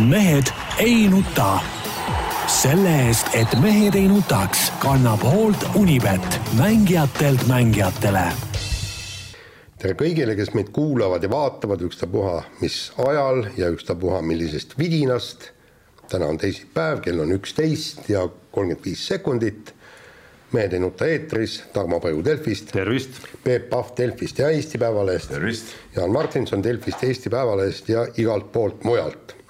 mehed ei nuta. selle eest, et mehed ei nutaks, kannab hoolt Unibet, mängijatelt mängijatele. tere kõigile, kes meid kuulavad ja vaatavad, ükstapuha mis ajal ja ükstapuha millisest vidinast. täna on teisipäev, kell on üksteist ja kolmkümmend viis sekundit mehed ei nuta eetris, Tarmo Paju Delfist. tervist. Peep Pahv Delfist ja Eesti Päevalehest. Jaan Martinson Delfist, Eesti Päevalehest ja igalt poolt mujalt.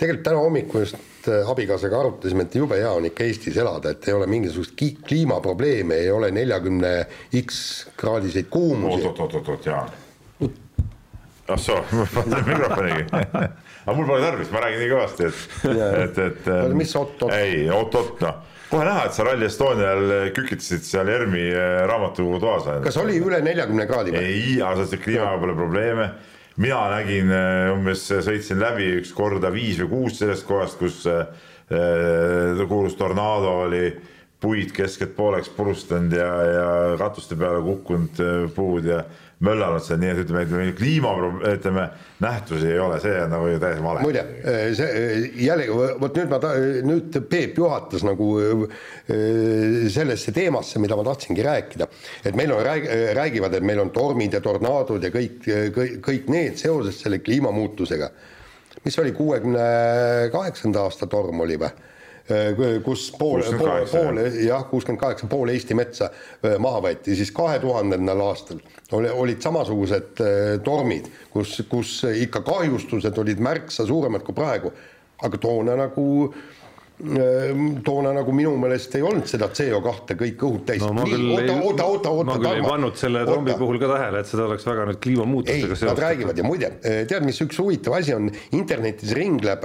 Tegelikult täna hommikul just äh, abikaasaga arutasime, et jube hea on ikka Eestis elada, et ei ole mingisugust kliimaprobleeme, ei ole neljakümne X kraadiseid kuumusi. oot, oot, oot, oot, Jaan. ah soo, ma panin mikrofonigi. aga mul pole tarvis, ma räägin nii kõvasti, et, et, et. mis oot-oot? ei, oot-oot, noh kohe näha, et sa Rally Estonial kükitasid seal ERM-i äh, raamatutoas. kas oli üle neljakümne kraadi ei, aga sa ütlesid, kliimaga pole probleeme. Mina nägin äh, umbes, sõitsin läbi üks korda viis või kuus sellest kohast, kus äh, kuulus tornaado oli puid keskelt pooleks purustanud ja, ja katuste peale kukkunud puud ja möllanud seal, nii et ütleme, meil kliima, ütleme, nähtusi ei ole, see on nagu täiesti vale. muide, see jällegi, vot nüüd ma, nüüd Peep juhatas nagu sellesse teemasse, mida ma tahtsingi rääkida. et meil on, räägivad, et meil on tormid ja tornaadod ja kõik, kõik, kõik need seoses selle kliimamuutusega. mis oli kuuekümne kaheksanda aasta torm oli või? Äh, kus pool, pool, pool jah, kuuskümmend kaheksa, pool Eesti metsa äh, maha võeti, siis kahe tuhandendal aastal oli, olid samasugused äh, tormid, kus, kus ikka kahjustused olid märksa suuremad kui praegu, aga toona nagu toona nagu minu meelest ei olnud seda CO2 kõik õhud täis no,. oota, oota, oota, oota. ma küll ei pannud selle trombi puhul ka tähele, et seda oleks väga nüüd kliimamuutustega seostatud. Nad räägivad ja muide, tead, mis üks huvitav asi on, internetis ringleb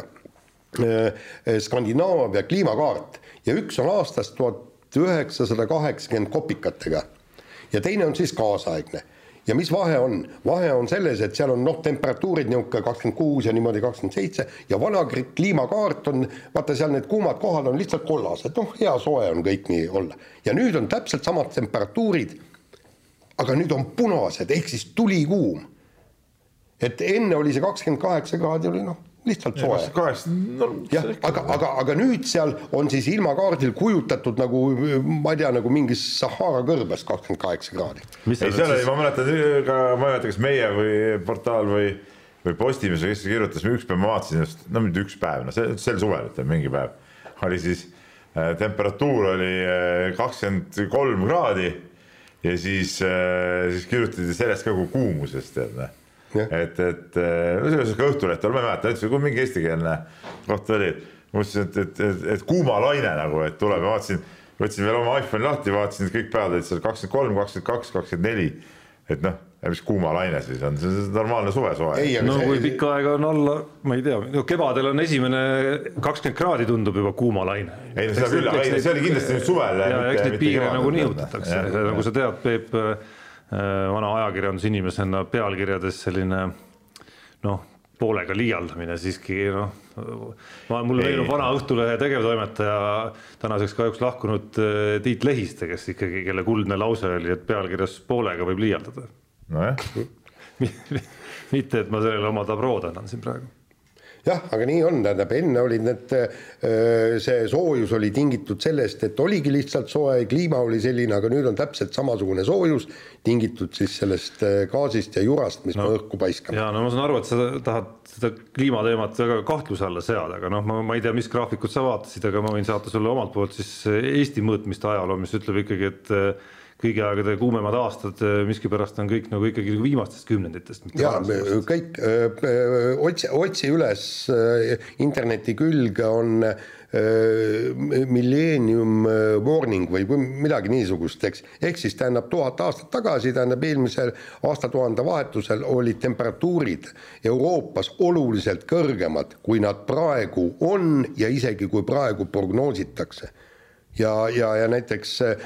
Skandinaavia kliimakaart. Ja üks on aastast tuhat üheksasada kaheksakümmend kopikatega. Ja teine on siis kaasaegne. Ja mis vahe on, vahe on selles, et seal on noh, temperatuurid niisugune kakskümmend kuus ja niimoodi kakskümmend seitse ja vana kliimakaart on, vaata seal need kuumad kohad on lihtsalt kollased, noh, hea soe on kõik nii olla. ja nüüd on täpselt samad temperatuurid, aga nüüd on punased, ehk siis tulikuum. et enne oli see kakskümmend kaheksa kraadi oli noh lihtsalt soe. no, jah, aga, aga, aga nüüd seal on siis ilmakaardil kujutatud nagu ma ei tea, nagu mingis Sahara kõrbes kakskümmend kaheksa kraadi. ei, seal oli, ma mäletan ka, ma ei mäleta, kas meie või portaal või, või Postimees või kes see kirjutas, üks päev ma vaatasin just, no mitte üks päev, no see sel suvel, ütleme mingi päev, oli siis äh, temperatuur oli äh, kakskümmend kolm kraadi ja siis äh,, siis kirjutati sellest ka kui kuumusest, tead noh et, et no see oli Õhtuleht, ma ei mäleta, ütles, kui mingi eestikeelne koht oli, mõtlesin, et, et, et, et kuumalaine nagu, et tuleb ja vaatasin, võtsin veel oma iPhone'i lahti, vaatasin, et kõik päevad olid seal kakskümmend kolm, kakskümmend kaks, kakskümmend neli. et noh, mis kuumalaine siis on, see on normaalne suvesoe. no see... kui pikka aega on alla, ma ei tea, no kevadel on esimene kakskümmend kraadi tundub juba kuumalaine. ei no seda küll, aga ei, see oli kindlasti nüüd suvel. ja eks neid piire nagu nihutatakse, nagu sa tead, Peep vana ajakirjandusinimesena pealkirjades selline noh, poolega liialdamine siiski noh, ma, mulle meenub vana Õhtulehe tegevtoimetaja, tänaseks kahjuks lahkunud äh, Tiit Lehiste, kes ikkagi, kelle kuldne lause oli, et pealkirjas poolega võib liialdada. nojah. Mitte, et ma sellele oma tabrood annan siin praegu jah, aga nii on, tähendab enne olid need, see soojus oli tingitud sellest, et oligi lihtsalt soe, kliima oli selline, aga nüüd on täpselt samasugune soojus tingitud siis sellest gaasist ja jurast, mis no, me õhku paiskame. ja no ma saan aru, et sa tahad seda kliimateemat väga kahtluse alla seada, aga noh, ma, ma ei tea, mis graafikut sa vaatasid, aga ma võin saata sulle omalt poolt siis Eesti mõõtmiste ajaloo, mis ütleb ikkagi, et kõigi aegade kuumemad aastad miskipärast on kõik nagu ikkagi viimastest kümnenditest. ja kõik otsi, otsi üles interneti külge on millennium warning või midagi niisugust, eks. ehk siis tähendab tuhat aastat tagasi, tähendab eelmisel aastatuhande vahetusel olid temperatuurid Euroopas oluliselt kõrgemad, kui nad praegu on ja isegi kui praegu prognoositakse ja, ja, ja näiteks äh,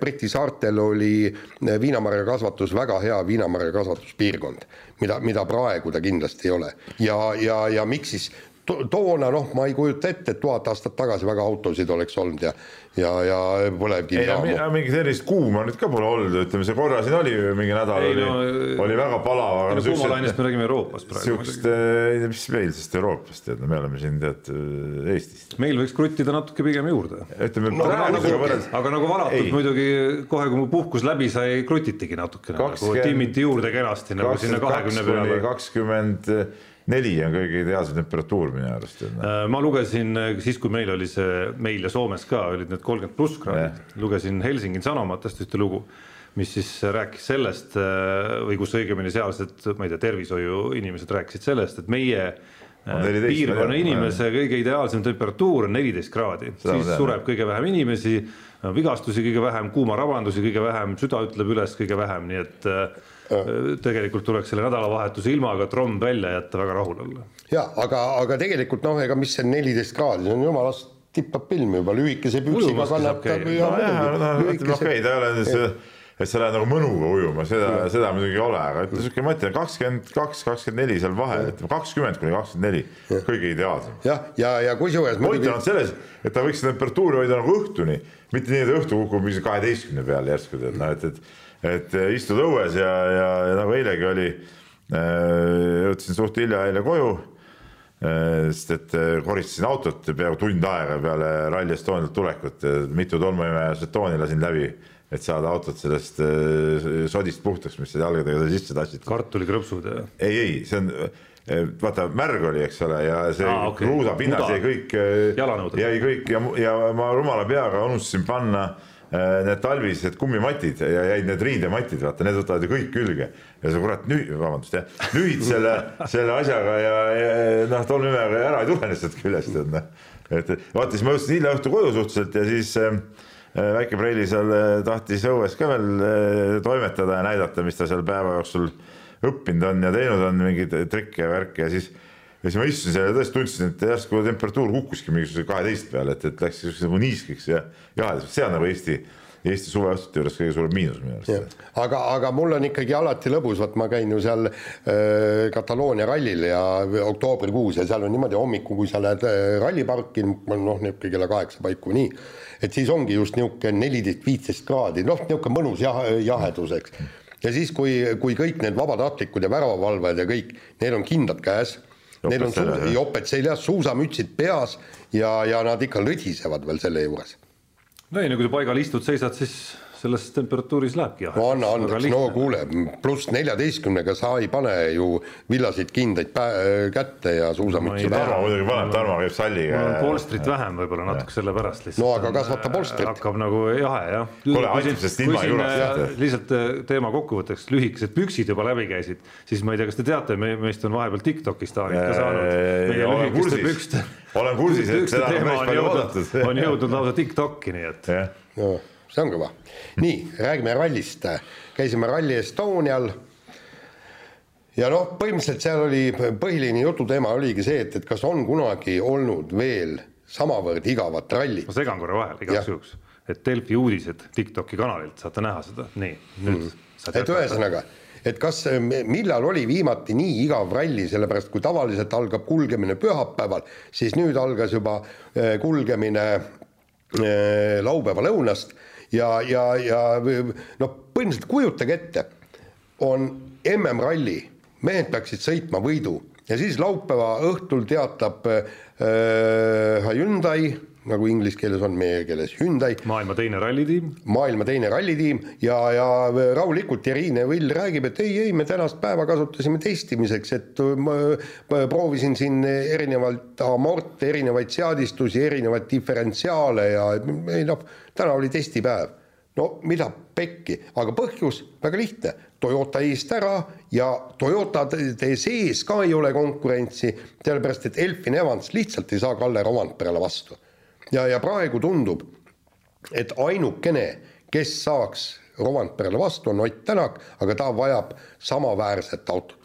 Briti saartel oli äh, viinamarja kasvatus väga hea viinamarja kasvatuspiirkond, mida, mida praegu ta kindlasti ei ole. ja, ja, ja miks siis to, toona noh, ma ei kujuta ette, et tuhat aastat tagasi väga autosid oleks olnud ja ja, ja põlevkivijaamu. mi- mingit sellist kuuma nüüd ka pole olnud, ütleme see korra siin oli mingi nädal Ei, oli no-, oli väga palav, aga no kuumalainest me räägime Euroopast praegu siukest, muidugi. ei tea, mis meil sest Euroopast tead, me oleme siin tead Eestist. meil võiks kruttida natuke pigem juurde. ütleme No praegusega nagu- võrreldes, aga nagu valatud Ei. muidugi kohe, kui mu puhkus läbi sai, krutitigi natukene nagu Kakskümmend- timmiti juurde kenasti nagu sinna kahekümne peale. kakskümmend neli on kõige ideaalsem temperatuur minu arust. Äh, ma lugesin siis, kui meil oli see, meil ja Soomes ka olid need kolmkümmend pluss kraadi, lugesin Helsingi Sanomatest ühte lugu, mis siis rääkis sellest või kus õigemini sealsed, ma ei tea, tervishoiuinimesed rääkisid sellest, et meie On äh, 14, piirkonna inimese kõige ideaalsem temperatuur on neliteist kraadi, siis sureb kõige vähem inimesi, vigastusi kõige vähem, kuumarabandusi kõige vähem, süda ütleb üles kõige vähem, nii et äh, tegelikult tuleks selle nädalavahetuse ilmaga tromm välja jätta väga rahul olla. ja aga, aga tegelikult noh, ega mis see neliteist kraadi, see on jumalast tippab pilm juba, lühikese püksiga kannatab okei, ta ei ole nüüd et sa lähed nagu mõnuga ujuma, seda, seda muidugi ei ole, aga ütle siuke mõte, kakskümmend kaks, kakskümmend neli seal vahel, ütleme kakskümmend kuni kakskümmend neli, kõige ideaalsem. jah, ja, ja, ja kusjuures point on selles, et ta võiks temperatuuri hoida nagu õhtuni, mitte nii, et õhtu kukub mingi kaheteistkümne peale järsku tead, noh et, et, et istud õues ja, ja, ja nagu eilegi oli, jõudsin suht hilja eile koju, sest et koristasin autot peaaegu tund aega peale Rally Estonialt tulekut, mitu tolmuimeja žetooni lasin läbi, et saada autot sellest sodist puhtaks, mis sa jalgadega sisse tassid. kartulikrõpsud ja ei, ei, see on, vaata märg oli, eks ole, ja see Aa, okei. kruusapinnas jäi kõik, jäi kõik ja, ja ma rumala peaga unustasin panna äh, need talvised kummimatid ja jäid need riidematid, vaata, need võtavad ju kõik külge. Ja sa kurat nüüd, vabandust jah, nühid selle, selle asjaga ja, ja noh, tolmuimejaga ära ei tule lihtsalt küljest, et noh, et vaata siis ma jõudsin hilja õhtul koju suhteliselt ja siis äh, väike Preili seal äh, tahtis õues ka veel äh, toimetada ja näidata, mis ta seal päeva jooksul õppinud on ja teinud on mingeid trikke ja värke ja siis ja siis ma istusin seal ja tõesti tundsin, et järsku temperatuur kukkuski mingisuguse kaheteist peale, et, et läks nagu niiskeks ja jahedaks, see on nagu Eesti, Eesti suveõhtute juures kõige suurem miinus minu arust. aga, aga mul on ikkagi alati lõbus, vot ma käin ju seal äh, Kataloonia rallil ja oktoobrikuus ja seal on niimoodi hommikul, kui sa lähed äh, ralliparki, noh, niisugune kella kaheksa paiku nii, et siis ongi just niisugune neliteist, viisteist kraadi, noh, niisugune mõnus jah, jahedus, eks. ja siis, kui, kui kõik need vabatahtlikud ja väravavalvajad ja kõik, neil on kindad käes, neil on Joped seljas, suu- jah. joped seljas, suusamütsid peas ja, ja nad ikka lõdisevad veel selle juures no ei, no kui sa paigal istud, seisad, siis selles temperatuuris lähebki jah. no anna andeks, no kuule, pluss neljateistkümnega sa ei pane ju villaseid kindaid kätte ja suusamütsi pähe. Tarmo muidugi paneb, Tarmo käib salliga mul on. polstrit vähem võib-olla natuke sellepärast lihtsalt. No aga kasvata polstrit. hakkab nagu jahe jah. Kuule, sellest ilma ei jurast, jah. lihtsalt äh, teema kokkuvõtteks, lühikesed püksid juba läbi käisid, siis ma ei tea, kas te teate, me, meist on vahepeal Tiktokis staarid ka saanud. meie olen lühikeste kursis. pükste. Olen kursis, et seda on päris palju oodatud. on jõudnud lausa Tiktoki, nii et see on kõva. nii, räägime rallist. käisime Rally Estonial. ja noh, põhimõtteliselt seal oli põhiline jututeema oligi see, et, et kas on kunagi olnud veel samavõrd igavat rallit ma. segan korra vahele igaks juhuks, et Delfi uudised Tiktoki kanalilt saate näha seda, nii nüüd mm.. et ühesõnaga, et kas, millal oli viimati nii igav ralli, sellepärast kui tavaliselt algab kulgemine pühapäeval, siis nüüd algas juba eh, kulgemine eh, laupäeva lõunast ja, ja, ja noh, põhimõtteliselt kujutage ette, on MM-ralli, mehed peaksid sõitma võidu. Ja siis laupäeva õhtul teatab äh, Hyundai, nagu inglise keeles on, meie keeles Hyundai, maailma teine rallitiim, maailma teine rallitiim. Ja, ja rahulikult Irine Vill räägib, et ei, ei, me tänast päeva kasutasime testimiseks, et ma ma proovisin siin erinevaid amorte, erinevaid seadistusi, erinevaid diferentsiaale ja ei noh, täna oli testipäev. no mida pekki, aga põhjus väga lihtne, Toyota eest ära ja Toyotade sees ka ei ole konkurentsi, sellepärast et Elfin Evans lihtsalt ei saa Kalle Romantperele vastu. ja, ja praegu tundub, et ainukene, kes saaks Romantperele vastu, on Ott Tänak, aga ta vajab samaväärset autot.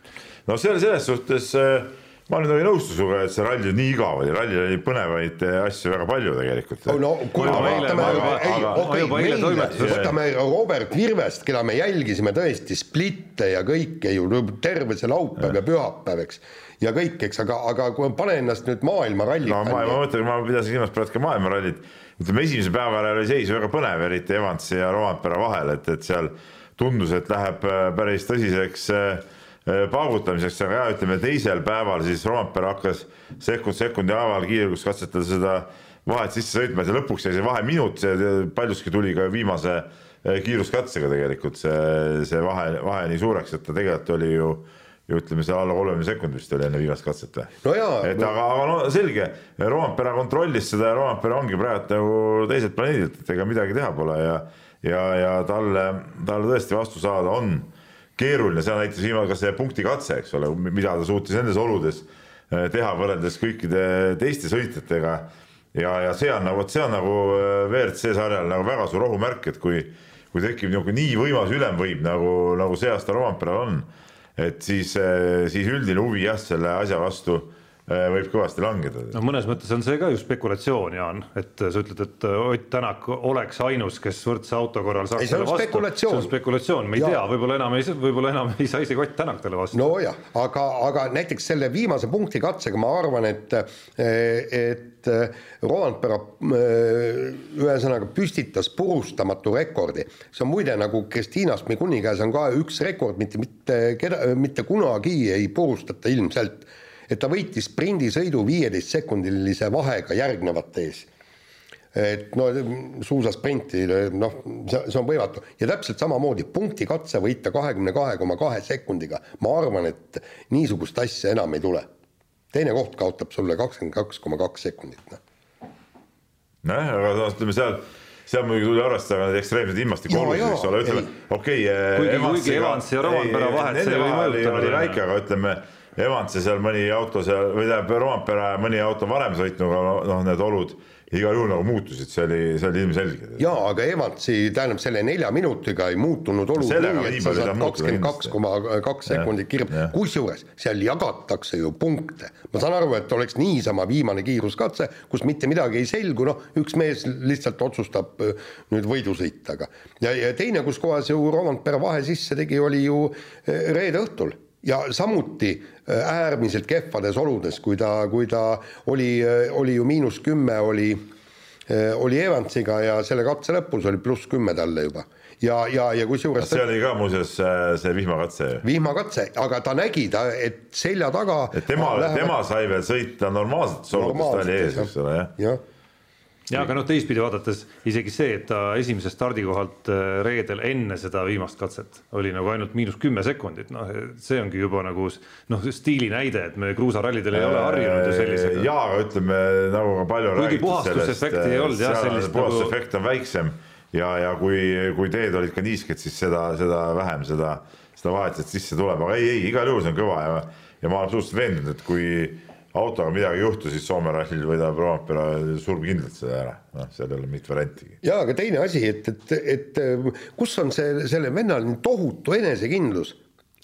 no see on selles suhtes äh, ma nüüd ei nõustu sinuga, et see ralli nii igav oli, rallil oli põnevaid asju väga palju tegelikult. no kuule, vaatame, ei, okei, võtame Robert Virvest, keda me jälgisime tõesti, Splitte ja kõike ju, terve see laupäev ja pühapäev, eks ja kõik, eks, aga, aga kui ma panen ennast nüüd maailmaralli no ma, ma mõtlen, ma pidasin silmas praegu ka maailmarallit, ütleme esimese päeva ajal oli seis väga põnev, eriti Evansi ja Rompera vahel, et, et seal tundus, et läheb äh, päris tõsiseks Äh, paugutamiseks, aga jah, ütleme teisel päeval siis Roompere hakkas sekund sekundi haaval kiiruskatsetada seda vahet sisse sõitma ja lõpuks jäi see vahe minut, see paljuski tuli ka viimase äh, kiiruskatsega tegelikult see, see vahe, vahe nii suureks, et ta tegelikult oli ju ju ütleme seal alla kolmekümne sekundi vist oli enne viimast katset või? no et no. aga, aga no selge, Roompere kontrollis seda ja Roompere ongi praegu nagu teiselt planeedilt, et ega midagi teha pole ja ja, ja talle, talle tõesti vastu saada on keeruline, seal näitas viimane ka see punktikatse, eks ole, mida ta suutis nendes oludes äh, teha võrreldes kõikide teiste sõitjatega. ja, ja see on nagu, vot see on nagu äh, WRC sarjal nagu väga suur ohumärk, et kui, kui tekib niisugune nii võimas ülemvõim nagu, nagu see aasta Romperal on, et siis, äh, siis üldine huvi jah, selle asja vastu võib kõvasti langeda. no mõnes mõttes on see ka ju spekulatsioon, Jaan, et sa ütled, et äh, Ott Tänak oleks ainus, kes võrdse auto korral saaks ei, see on spekulatsioon, see on spekulatsioon, me ei ja. tea, võib-olla enam ei, võib-olla enam ei saa isegi Ott Tänak talle vastu. nojah, aga, aga näiteks selle viimase punkti katsega ma arvan, et, et Roandpera ühesõnaga püstitas purustamatu rekordi. see on muide nagu Kristiina Smiguni käes on ka üks rekord, mitte, mitte keda, mitte kunagi ei purustata ilmselt et ta võitis sprindisõidu viieteistsekundilise vahega järgnevate ees. et no suusasprinti, noh, see, see on võimatu ja täpselt samamoodi punkti katse võita kahekümne kahe koma kahe sekundiga, ma arvan, et niisugust asja enam ei tule. teine koht kaotab sulle kakskümmend kaks koma kaks sekundit, noh. nojah, aga noh, ütleme seal seal muidugi tuli arvestada need ekstreemsed ilmastikuolusid, eks ole, ütleme okei okay,. kuigi, kuigi Evans ja Rompera vahet see ei mõjuta. oli väike, aga ütleme Evansi seal mõni auto seal või tähendab Roompere mõni auto varem sõitnud, aga noh, need olud igal juhul nagu muutusid, see oli, see oli ilmselge. jaa, aga Evansi, tähendab selle nelja minutiga ei muutunud olud nii, et sa saad kakskümmend kaks koma kaks sekundit kirb, kusjuures seal jagatakse ju punkte. ma saan aru, et oleks niisama viimane kiiruskatse, kus mitte midagi ei selgu, noh, üks mees lihtsalt otsustab äh, nüüd võidu sõita, aga ja, ja teine, kus kohas ju Rompere vahe sisse tegi, oli ju äh, reede õhtul ja samuti äh, äärmiselt kehvades oludes, kui ta, kui ta oli, äh, oli ju miinus kümme, oli, äh, oli Evansiga ja selle katse lõpus oli pluss kümme talle juba ja, ja, ja kusjuures. see oli ka muuseas see vihmakatse. vihmakatse, aga ta nägi, ta, et selja taga. et tema, tema sai veel sõita normaalsetes oludes, ta oli ees, eks ole, jah ja ja aga noh, teistpidi vaadates isegi see, et ta esimesest stardikohalt äh, reedel enne seda viimast katset oli nagu ainult miinus kümme sekundit, noh, see ongi juba nagu noh, stiili näide, et me kruusarallidel ei ole harjunud ju sellisega. ja, aga ütleme nagu ka palju kuigi puhastusefekti ei olnud jah, nagu. puhastusefekt on väiksem ja, ja kui, kui teed olid ka niisked, siis seda, seda vähem seda, seda vahet sealt sisse tuleb, aga ei, ei, igal juhul see on kõva ja, ja ma olen absoluutselt veendunud, et kui autoga midagi ei juhtu, siis Soome rallil võidab Roompere surm kindlalt seda ära, noh, seal ei ole mingit variantigi. ja aga teine asi, et, et, et kus on see, selle vennal nii tohutu enesekindlus,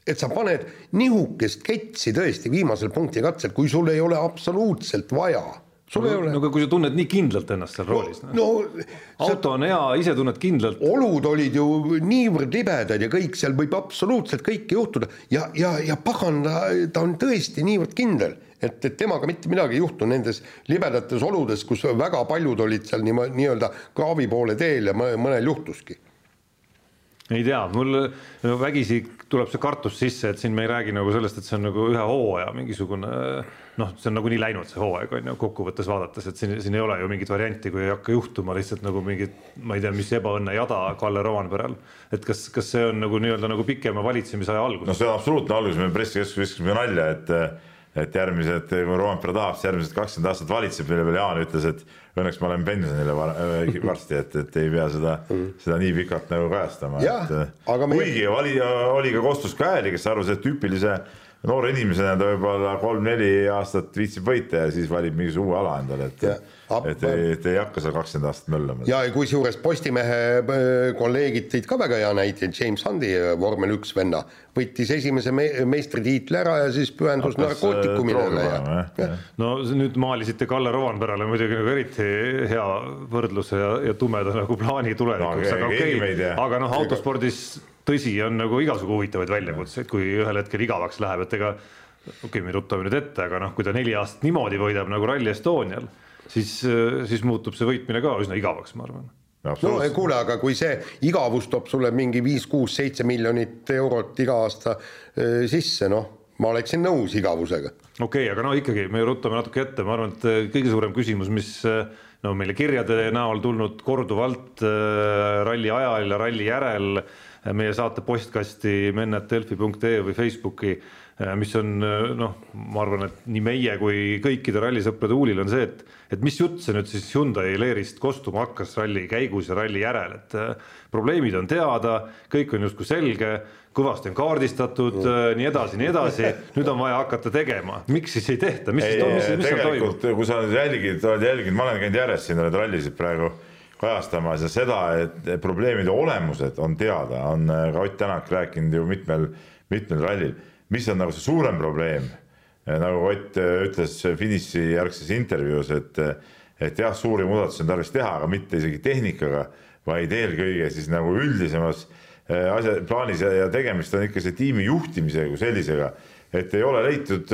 et sa paned nihukest ketsi tõesti viimasel punkti katsel, kui sul ei ole absoluutselt vaja sul no, ei ole. no aga kui sa tunned nii kindlalt ennast seal roolis no,. no auto on hea, ise tunned kindlalt. olud olid ju niivõrd libedad ja kõik, seal võib absoluutselt kõike juhtuda ja, ja, ja pagan, ta on tõesti niivõrd kindel et, et temaga mitte midagi ei juhtu nendes libedates oludes, kus väga paljud olid seal nii, nii-öelda kraavi poole teel ja mõnel juhtuski ei tea, mul vägisi tuleb see kartus sisse, et siin me ei räägi nagu sellest, et see on nagu ühe hooaja mingisugune noh, see on nagunii läinud, see hooaeg on ju kokkuvõttes vaadates, et siin, siin ei ole ju mingit varianti, kui ei hakka juhtuma lihtsalt nagu mingit, ma ei tea, mis ebaõnne jada Kalle Roandperel. et kas, kas see on nagu nii-öelda nagu pikema valitsemisaja algus? no see on absoluutne algus, me pressikeskuses viskasime nalja, et et järgmised, kui Roompere tahab, siis järgmised kakskümmend aastat valitseb, mille peale Jaan ütles, et õnneks ma lähen pensionile äh, varsti, et, et ei pea seda mm., seda nii pikalt nagu kajastama. Kuigi me... oli, oli ka Kostus Käeli, kes arvas, et tüüpilise noore inimesena ta võib-olla kolm-neli aastat viitsib võita ja siis valib mingisuguse uue ala endale, et, et ei, et ei hakka seal kakskümmend aastat möllama. ja kusjuures Postimehe äh, kolleegid tõid ka väga hea näite, James Hundi äh, vormel üks venna võttis esimese me meistritiitli ära ja siis pühendus narkootikumidele ja, ja. no nüüd maalisite Kalle Rovanperale muidugi nagu eriti hea võrdluse ja, ja tumeda nagu plaani tulevikuks no,, aga okei okay,, aga noh, autospordis tõsi, on nagu igasugu huvitavaid väljakutseid, kui ühel hetkel igavaks läheb, et ega okei okay,, me ruttame nüüd ette, aga noh, kui ta neli aastat niimoodi võidab nagu Rally Estonial, siis, siis muutub see võitmine ka üsna igavaks, ma arvan no kuule, aga kui see igavus toob sulle mingi viis, kuus, seitse miljonit eurot iga aasta äh, sisse, noh, ma oleksin nõus igavusega. okei okay,, aga no ikkagi me ruttame natuke ette, ma arvan, et äh, kõige suurem küsimus, mis äh, no meile kirjade näol tulnud korduvalt ralli ajal ja ralli järel äh, meie saate postkasti mennet.delfi.ee või Facebooki, äh, mis on äh, noh, ma arvan, et nii meie kui kõikide rallisõprade huulil on see, et, et mis jutt see nüüd siis Hyundai leerist kostuma hakkas ralli käigus ja ralli järel, et äh, probleemid on teada, kõik on justkui selge, kõvasti on kaardistatud mm., nii edasi, nii edasi, nüüd on vaja hakata tegema, miks siis ei tehta, mis ei, siis, mis, mis seal toimub? kui sa nüüd jälgid, oled jälginud, ma olen käinud järjest siin, oled rallisid praegu kajastamas ja seda, et probleemide olemused on teada, on äh, ka Ott Tänak rääkinud ju mitmel, mitmel rallil. mis on nagu see suurem probleem, äh, nagu Ott äh, ütles finišijärgses intervjuus, et, et jah, suuri muudatusi on tarvis teha, aga mitte isegi tehnikaga, vaid eelkõige siis nagu üldisemas asja, plaanis ja, ja tegemist on ikka see tiimi juhtimisega kui sellisega, et ei ole leitud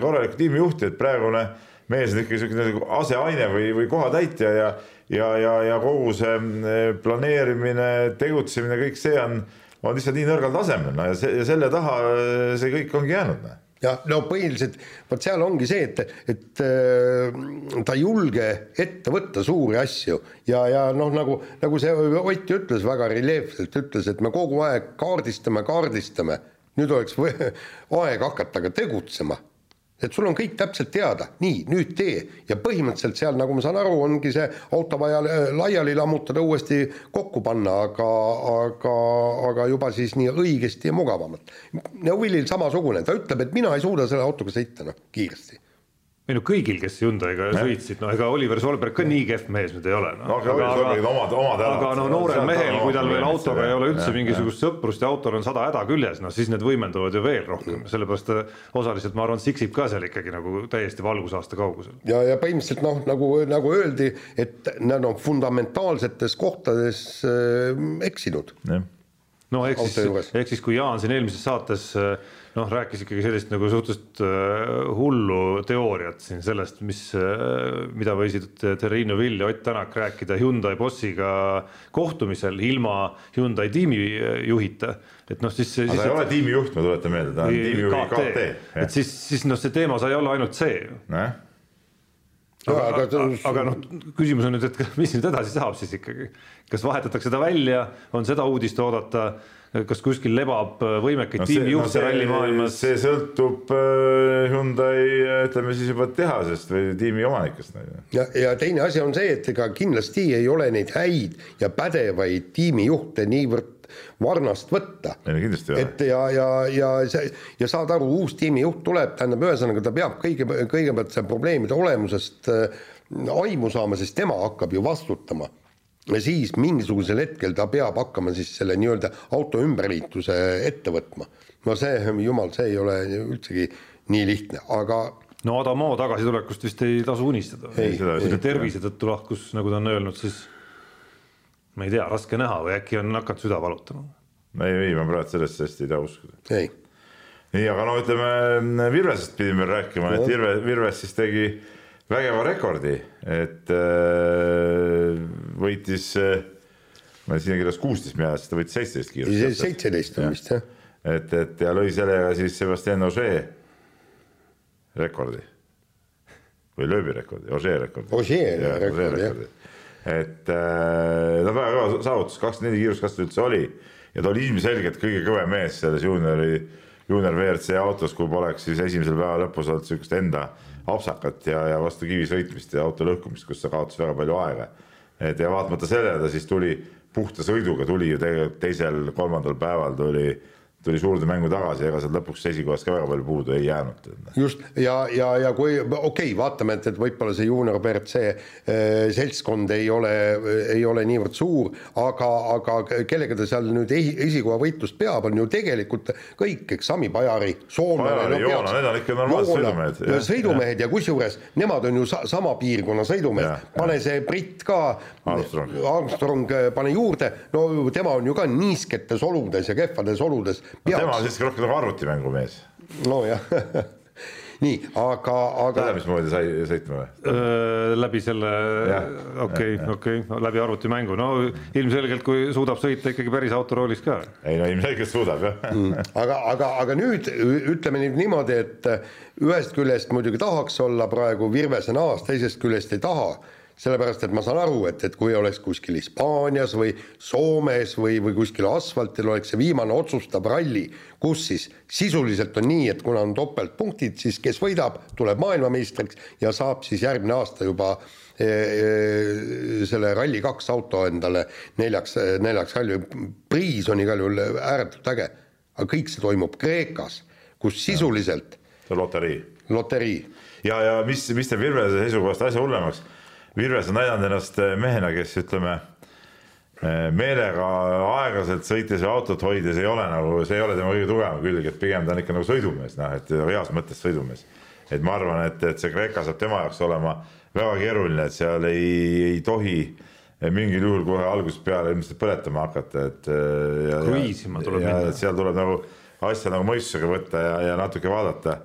korralikku tiimijuhti, et praegune mees on ikka niisugune nagu aseaine või, või kohatäitja ja ja, ja, ja kogu see mm, planeerimine, tegutsemine, kõik see on, on lihtsalt nii nõrgal tasemel, no ja see ja selle taha see kõik ongi jäänud noh. Jah, no põhiliselt vot seal ongi see, et, et äh, ta ei julge ette võtta suuri asju. Ja, ja noh, nagu, nagu see Ott ütles väga reljeefselt, ütles, et me kogu aeg kaardistame, kaardistame, nüüd oleks aeg hakata ka tegutsema et sul on kõik täpselt teada, nii, nüüd tee. Ja põhimõtteliselt seal, nagu ma saan aru, ongi see auto vaja äh, laiali lammutada, uuesti kokku panna, aga, aga, aga juba siis nii õigesti ja mugavamalt. Neuvilil samasugune, ta ütleb, et mina ei suuda selle autoga sõita, noh, kiiresti ei no kõigil, kes Hyundai'ga sõitsid, no ega Oliver Solberg ka nii kehv mees nüüd ei ole no.. no aga, aga, aga, omad, omad aga no noorel mehel, kui tal veel autoga ei ole üldse ja, mingisugust ja. sõprust ja autol on sada häda küljes, no siis need võimenduvad ju veel rohkem, sellepärast osaliselt ma arvan, siksib ka seal ikkagi nagu täiesti valgusaasta kaugusel. ja, ja põhimõtteliselt noh, nagu, nagu öeldi, et nad on fundamentaalsetes kohtades äh, eksinud. no ehk siis, ehk siis kui Jaan siin eelmises saates äh, noh, rääkis ikkagi sellist nagu suhteliselt äh, hullu teooriat siin sellest, mis, äh, mida võisid Terrino Vill ja Ott Tänak rääkida Hyundai bossiga kohtumisel ilma Hyundai tiimijuhita. et noh, siis. aga ta ei ole tiimijuht, ma tuletan meelde, ta on tiimijuhi KT, KT.. et siis, siis noh, see teema sai olla ainult see ju noh aga, aga, aga noh, küsimus on nüüd, et mis nüüd edasi saab siis ikkagi, kas vahetatakse ta välja, on seda uudist oodata kas kuskil lebab võimekaid no tiimijuhte no rallimaailmas? see sõltub äh, Hyundai ütleme siis juba tehasest või tiimi omanikest. ja, ja teine asi on see, et ega kindlasti ei ole neid häid ja pädevaid tiimijuhte niivõrd varnast võtta. et ja, ja, ja see ja saad aru, uus tiimijuht tuleb, tähendab, ühesõnaga ta peab kõige, kõigepealt selle probleemide olemusest äh, aimu saama, sest tema hakkab ju vastutama ja siis mingisugusel hetkel ta peab hakkama siis selle nii-öelda auto ümberliikluse ette võtma. no see, jumal, see ei ole üldsegi nii lihtne, aga no Adamo tagasitulekust vist ei tasu unistada. ta tervise tõttu lahkus, nagu ta on öelnud, siis ma ei tea, raske näha või äkki on hakanud süda valutama? ei, ei ma praegu sellesse hästi ei taha uskuda. nii, aga no ütleme Virvesest pidime rääkima no., et Virve, Virves siis tegi vägeva rekordi, et äh, võitis äh,, ma siin kirjas kuusteist siis ta võitis seitseteist kiirust. seitseteist on vist jah. et, et ja lõi sellega siis Sebastian Ogier rekordi või lööbirekordi, Ogier rekordi. Ogier rekordi jah. Et äh, no väga kõva saavutus, kakskümmend neli kiiruskasvu üldse oli ja ta oli ilmselgelt kõige kõvem mees selles juuniori, juunior WRC autos, kui poleks siis esimesel päeva lõpus olnud sihukest enda apsakat ja, ja vastu kivi sõitmist ja auto lõhkumist, kus ta kaotas väga palju aega. et ja vaatamata sellele ta siis tuli puhta sõiduga, tuli ju tegelikult teisel-kolmandal päeval tuli, tuli suurde mängu tagasi, ega sealt lõpuks esikohast ka väga palju puudu ei jäänud. just ja, ja, ja kui okei okay,, vaatame, et, et võib-olla see juunior WRC äh, seltskond ei ole, ei ole niivõrd suur, aga, aga kellega ta seal nüüd esi, esikoha võitlust peab, on ju tegelikult kõik, eks Sami Pajari, soomlane. No, Joona, need on ikka normaalsed sõidumehed. sõidumehed ja kusjuures nemad on ju sa, sama piirkonna sõidumehed, pane see britt ka, Armstrong, Armstrong pane juurde, no tema on ju ka niisketes oludes ja kehvades oludes tema on siiski rohkem nagu arvutimängumees. nojah nii, aga, aga. tead, mismoodi sai sõitma või? läbi selle, okei, okei, läbi arvutimängu, no ilmselgelt, kui suudab sõita ikkagi päris autoroolis ka. ei no ilmselgelt suudab jah mm.. aga, aga, aga nüüd ütleme nüüd niimoodi, et ühest küljest muidugi tahaks olla praegu Virvese naas, teisest küljest ei taha sellepärast, et ma saan aru, et, et kui oleks kuskil Hispaanias või Soomes või, või kuskil asfaltil oleks see viimane otsustav ralli, kus siis sisuliselt on nii, et kuna on topeltpunktid, siis kes võidab, tuleb maailmameistriks ja saab siis järgmine aasta juba e, e, selle Rally2 auto endale neljaks, neljaks ralli, priis on igal juhul ääretult äge. aga kõik see toimub Kreekas, kus sisuliselt see on loterii. loterii. ja, ja mis, mis teeb Virvese seisukohast asja hullemaks Virves on näidanud ennast eh, mehena, kes ütleme, eh, meelega aeglaselt sõites ja autot hoides ei ole nagu, see ei ole tema kõige tugevam külg, et pigem ta on ikka nagu sõidumees, noh, et heas mõttes sõidumees. et ma arvan, et, et see Kreeka saab tema jaoks olema väga keeruline, et seal ei, ei tohi mingil juhul kohe algusest peale ilmselt põletama hakata, et. Eh, kruiisima tuleb minna. seal tuleb nagu asja nagu mõistusega võtta ja, ja natuke vaadata,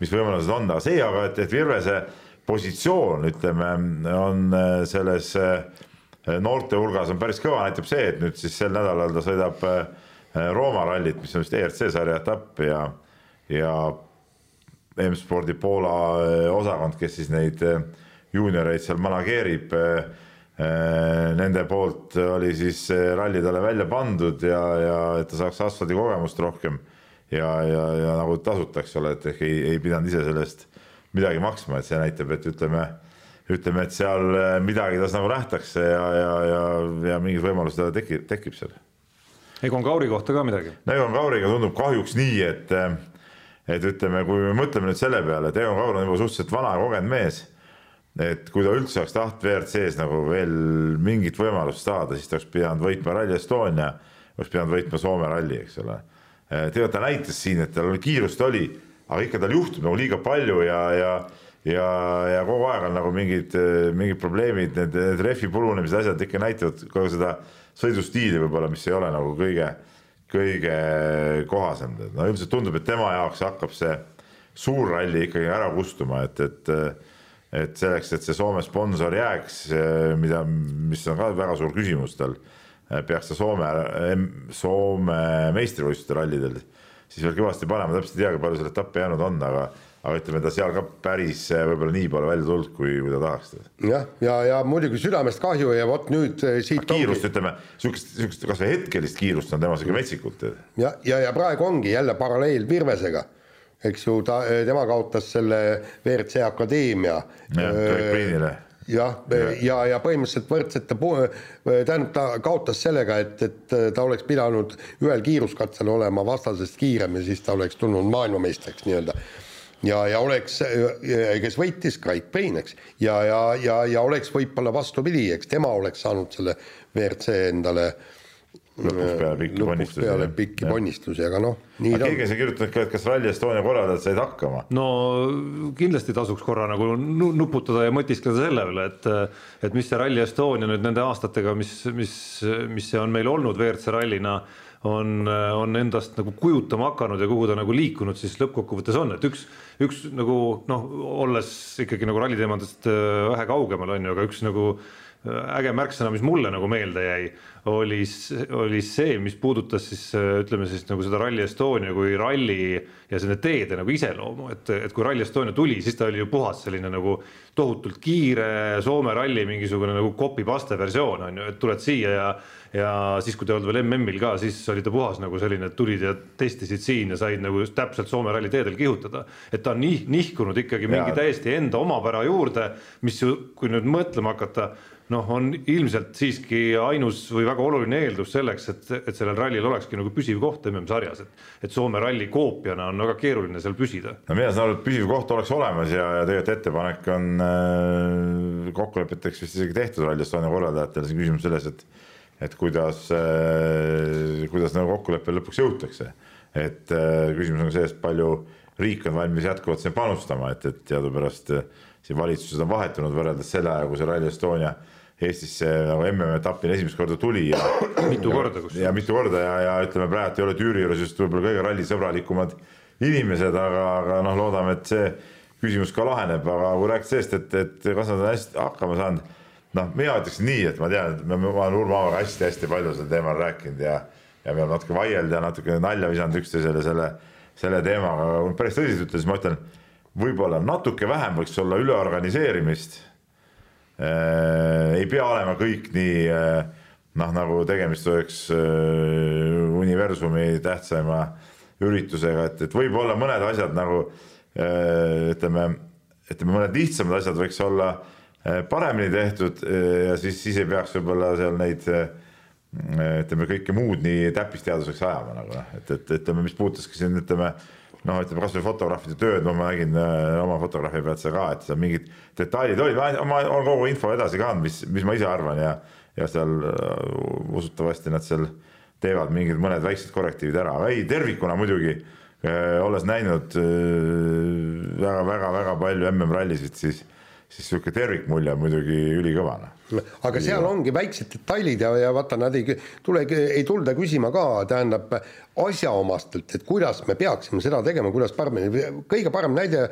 mis võimalused on, aga see aga, et, et Virvese positsioon, ütleme, on äh, selles äh, noorte hulgas on päris kõva, näitab see, et nüüd siis sel nädalal ta sõidab äh, Rooma rallit, mis on vist ERC sarja etapp ja, ja M-spordi Poola osakond, kes siis neid juunioreid seal manageerib. Nende poolt oli siis ralli talle välja pandud ja, ja et ta saaks asfaldikogemust rohkem ja, ja, ja nagu tasuta, eks ole, et ehk ei, ei pidanud ise selle eest midagi maksma, et see näitab, et ütleme, ütleme, et seal eh, midagi tas nagu nähtakse ja, ja, ja, ja mingid võimalused tekib, tekib seal. Egon Kauri kohta ka midagi? no Egon Kauriga tundub kahjuks nii, et, et ütleme, kui me mõtleme nüüd selle peale, et Egon Kaur on juba suhteliselt vana ja kogenud mees, et kui ta üldse oleks tahtnud WRC-s nagu veel mingit võimalust saada, siis ta oleks pidanud võitma Rally Estonia, oleks pidanud võitma Soome ralli, eks ole. tegelikult ta näitas siin, et tal kiirust oli aga ikka tal juhtub nagu liiga palju ja, ja ja, ja kogu aeg on nagu mingid, mingid probleemid, need, need rehvi purunemised, asjad ikka näitavad kogu seda sõidustiili võib-olla, mis ei ole nagu kõige, kõige kohasem. no üldiselt tundub, et tema jaoks hakkab see suur ralli ikkagi ära kustuma, et, et et selleks, et see Soome sponsor jääks, mida, mis on ka väga suur küsimus tal, peaks ta Soome, Soome meistrivõistluste rallidel siis veel kõvasti panema, täpselt ei tea, kui palju seal etappe jäänud on, aga aga ütleme, ta seal ka päris eh, võib-olla nii pole välja tulnud, kui, kui ta tahaks. jah, ja, ja, ja muidugi südamest kahju ja vot nüüd eh, siit kiirust ongi... ütleme, sihukest, sihukest kasvõi hetkelist kiirust on temas ikka metsikult. ja, ja, ja praegu ongi jälle paralleel Virvesega, eks ju, ta, tema kaotas selle WRC Akadeemia. jah, Greg Priinile jah, ja, ja põhimõtteliselt võrdsete, tähendab, ta kaotas sellega, et, et ta oleks pidanud ühel kiiruskatsel olema vastasest kiirem ja siis ta oleks tulnud maailmameistriks nii-öelda. ja, ja oleks, kes võitis, Craig Payne, eks, ja, ja, ja, ja oleks võib-olla vastupidi, eks tema oleks saanud selle WRC endale äh, lõpuks peale pikki ponnistusi. peale pikki ponnistusi, aga noh, keegi on siin kirjutanud ka, et kas Rally Estonia korraldajad said hakkama? no kindlasti tasuks korra nagu nuputada ja mõtiskleda selle üle, et et mis see Rally Estonia nüüd nende aastatega, mis, mis, mis see on meil olnud WRC rallina, on, on endast nagu kujutama hakanud ja kuhu ta nagu liikunud siis lõppkokkuvõttes on, et üks, üks nagu noh, olles ikkagi nagu ralliteemadest vähe kaugemal on ju, aga üks nagu äge märksõna, mis mulle nagu meelde jäi, oli, oli see, mis puudutas siis ütleme siis nagu seda Rally Estonia kui ralli ja selle teede nagu iseloomu, et, et kui Rally Estonia tuli, siis ta oli ju puhas selline nagu tohutult kiire Soome ralli mingisugune nagu copy-paste versioon on ju, et tuled siia ja ja siis, kui te olnud veel MM-il ka, siis oli ta puhas nagu selline, et tulid ja testisid siin ja said nagu täpselt Soome ralli teedel kihutada. et ta on nih-, nihkunud ikkagi mingi ja. täiesti enda omapära juurde, mis ju, kui nüüd mõtlema hakata noh, on ilmselt siiski ainus või väga oluline eeldus selleks, et, et sellel rallil olekski nagu püsiv koht MM-sarjas, et, et Soome ralli koopiana on väga keeruline seal püsida. no mina saan aru, et püsiv koht oleks olemas ja, ja tegelikult ettepanek on äh, kokkulepeteks vist isegi tehtud Rally Estonia korraldajatele, see küsimus selles, et et kuidas äh,, kuidas nagu kokkuleppele lõpuks jõutakse. et äh, küsimus on selles, palju riik on valmis jätkuvalt siin panustama, et, et teadupärast äh, siin valitsused on vahetunud võrreldes selle ajaga, kui see Rally Estonia Eestisse nagu MM-etapil esimest korda tuli ja mitu korda kus. ja mitu korda ja, ja ütleme praegu ei ole Tüüri juures just võib-olla kõige rallisõbralikumad inimesed, aga, aga noh, loodame, et see küsimus ka laheneb, aga kui rääkida sellest, et, et kas nad on hästi hakkama saanud, noh, mina ütleks nii, et ma tean, et ma, ma olen Urmo Aavaga hästi-hästi palju sel teemal rääkinud ja ja me oleme natuke vaielnud ja natuke nalja visanud üksteisele selle, selle teemaga, aga kui päris tõsiselt ütelda, siis ma ütlen, võib-olla natuke vähem võiks olla üleorganiseerimist. Äh, ei pea olema kõik nii äh, noh, nagu tegemist oleks äh, universumi tähtsaima üritusega, et, et võib-olla mõned asjad nagu ütleme, ütleme, mõned lihtsamad asjad võiks olla paremini tehtud ja siis, siis ei peaks võib-olla seal neid ütleme, kõike muud nii täppisteaduseks ajama nagu noh, et, et ütleme, mis puutuski siin ütleme noh, ütleme kasvõi fotograafide tööd, ma nägin äh, oma fotograafi pealt seda ka, et seal mingid detailid olid, ma olen kogu info edasi ka andnud, mis, mis ma ise arvan ja, ja seal äh, usutavasti nad seal teevad mingid mõned väiksed korrektiivid ära, aga ei, tervikuna muidugi äh, olles näinud väga-väga-väga palju MM-rallisid, siis siis niisugune tervikmulje on muidugi ülikõva. Noh. aga seal ongi väiksed detailid ja, ja vaata, nad ei tule, ei tulda küsima ka, tähendab asjaomastelt, et kuidas me peaksime seda tegema, kuidas paremini, kõige parem näide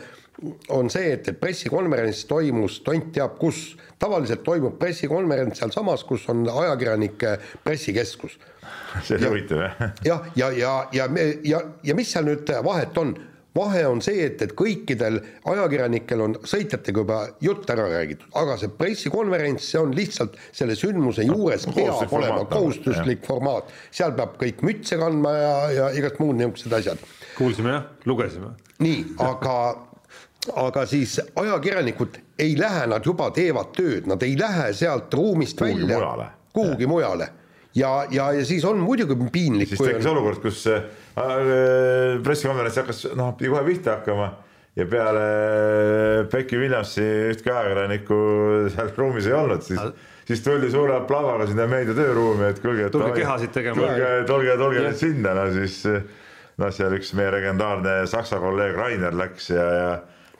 on see, et, et pressikonverents toimus tont teab kus. tavaliselt toimub pressikonverents sealsamas, kus on ajakirjanike pressikeskus. see on huvitav jah. jah, ja, ja, ja, ja, ja, ja mis seal nüüd vahet on vahe on see, et, et kõikidel ajakirjanikel on sõitjatega juba jutt ära räägitud, aga see pressikonverents, see on lihtsalt selle sündmuse juures no, peab olema kohustuslik jah. formaat. seal peab kõik mütse kandma ja, ja igast muud niisugused asjad. kuulsime jah, lugesime. nii, aga aga siis ajakirjanikud ei lähe, nad juba teevad tööd, nad ei lähe sealt ruumist kuhugi välja kuhugi mujale ja, ja, ja siis on muidugi piinlik. siis tekkis on... olukord, kus äh, pressikonverents hakkas, noh, pidi kohe pihta hakkama ja peale Becky Williamsi ühtki ajakirjanikku seal ruumis ei olnud, siis Al siis tuldi suure aplavaga sinna meedia tööruumi, et kuulge, et tulge kehasid tegema. tulge, tulge, tulge nüüd sinna, no siis noh, seal üks meie legendaarne saksa kolleeg Rainer läks ja, ja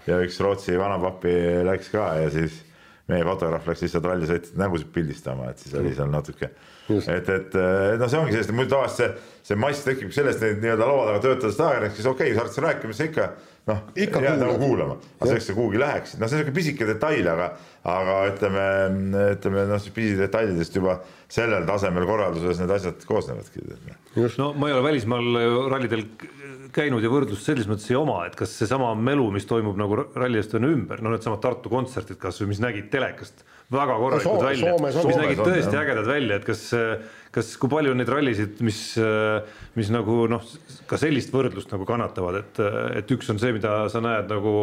ja üks Rootsi vanapapi läks ka ja siis meie fotograaf läks lihtsalt rallisõitjate nägusid pildistama, et siis oli seal natuke et, et noh, see ongi sellest, muidu tavaliselt see, see mass tekib sellest, et nii-öelda laua taga töötades ajakirjanik, siis okei okay,, sa hakkad rääkima, siis ikka noh, jääd nagu kuulama, aga selleks sa kuhugi läheksid, noh, see on niisugune pisike detail, aga aga ütleme, ütleme noh, pisidetailidest juba sellel tasemel korralduses need asjad koosnevadki. no ma ei ole välismaal rallidel käinud ja võrdlust selles mõttes ei oma, et kas seesama melu, mis toimub nagu Rally Estonia ümber, no needsamad Tartu kontserdid kasvõi, mis nägid telekast väga korralikud no, välja, mis nägid tõesti on, ägedad välja, et kas, kas, kui palju neid rallisid, mis, mis nagu noh, ka sellist võrdlust nagu kannatavad, et, et üks on see, mida sa näed nagu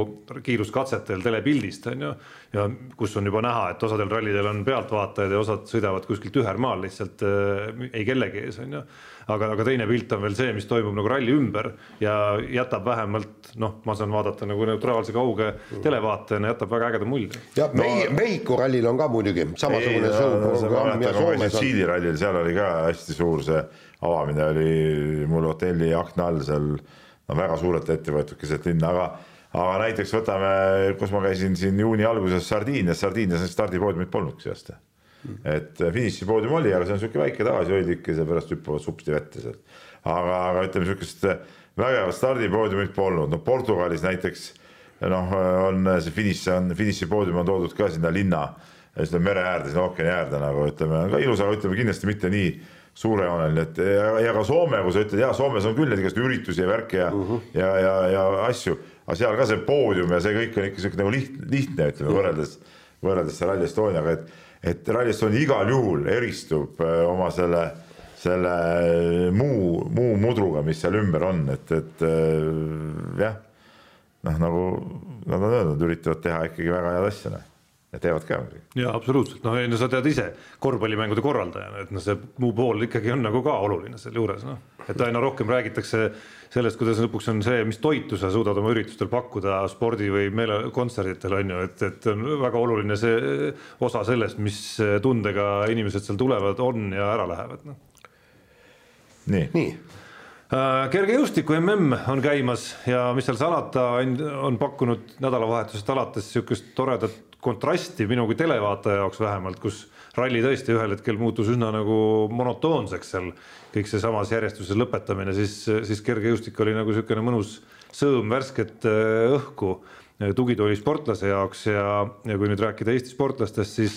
kiiruskatsetel telepildist on ju, ja kus on juba näha, et osadel rallidel on pealtvaatajad ja osad sõidavad kuskilt ühermaal lihtsalt äh, ei kellegi ees on ju aga, aga teine pilt on veel see, mis toimub nagu ralli ümber ja jätab vähemalt noh, ma saan vaadata nagu neutraalse kauge televaatajana, jätab väga ägeda mulje. ja no, Mehhiko rallil on ka muidugi samasugune suur programm ja Soomes on. Siili rallil, seal oli ka hästi suur see avamine oli mul hotelli akna all seal. No väga suurelt ette võetud keset linna, aga aga näiteks võtame, kus ma käisin siin juuni alguses Sardiinias, Sardiinias stardipoodiumit polnudki see aasta et äh, finišipoodium oli, aga see on niisugune väike tagasihoidlik ja seepärast hüppavad supsti vette sealt. aga, aga ütleme, niisugust äh, vägevat stardipoodiumit polnud, no Portugalis näiteks noh, on see finiš, on finišipoodium on toodud ka sinna linna, sinna mere äärde, sinna ookeani äärde nagu ütleme, ka ilus, aga ütleme kindlasti mitte nii suurejooneline, et ja, ja ka Soome, kui sa ütled, jaa, Soomes on küll neid igasugu üritusi ja värke ja uh, -huh. ja, ja, ja asju, aga seal ka see poodium ja see kõik on ikka sihuke nagu lihtne, lihtne, ütleme võrreldes, võrreldes Rally Estoniaga, et et Rally Estonia igal juhul eristub äh, oma selle, selle muu, muu mudruga, mis seal ümber on, et, et äh, jah, noh, nagu nad on öelnud, üritavad teha ikkagi väga head asja. Ja teevad ka muidugi. jaa, absoluutselt, noh, no sa tead ise korvpallimängude korraldajana, et noh, see muu pool ikkagi on nagu ka oluline selle juures, noh. et aina rohkem räägitakse sellest, kuidas lõpuks on see, mis toitu sa suudad oma üritustel pakkuda spordi või meele, kontserditel on ju, et, et on väga oluline see osa sellest, mis tundega inimesed seal tulevad, on ja ära lähevad, noh. nii, nii Äh, kergejõustiku mm on käimas ja mis seal salata, on pakkunud nädalavahetusest alates niisugust toredat kontrasti minu kui televaataja jaoks vähemalt, kus ralli tõesti ühel hetkel muutus üsna nagu monotoonseks seal kõik seesamas järjestuses lõpetamine, siis, siis kergejõustik oli nagu niisugune mõnus sõõm värsket äh, õhku. Tugitooli sportlase jaoks ja, ja kui nüüd rääkida Eesti sportlastest, siis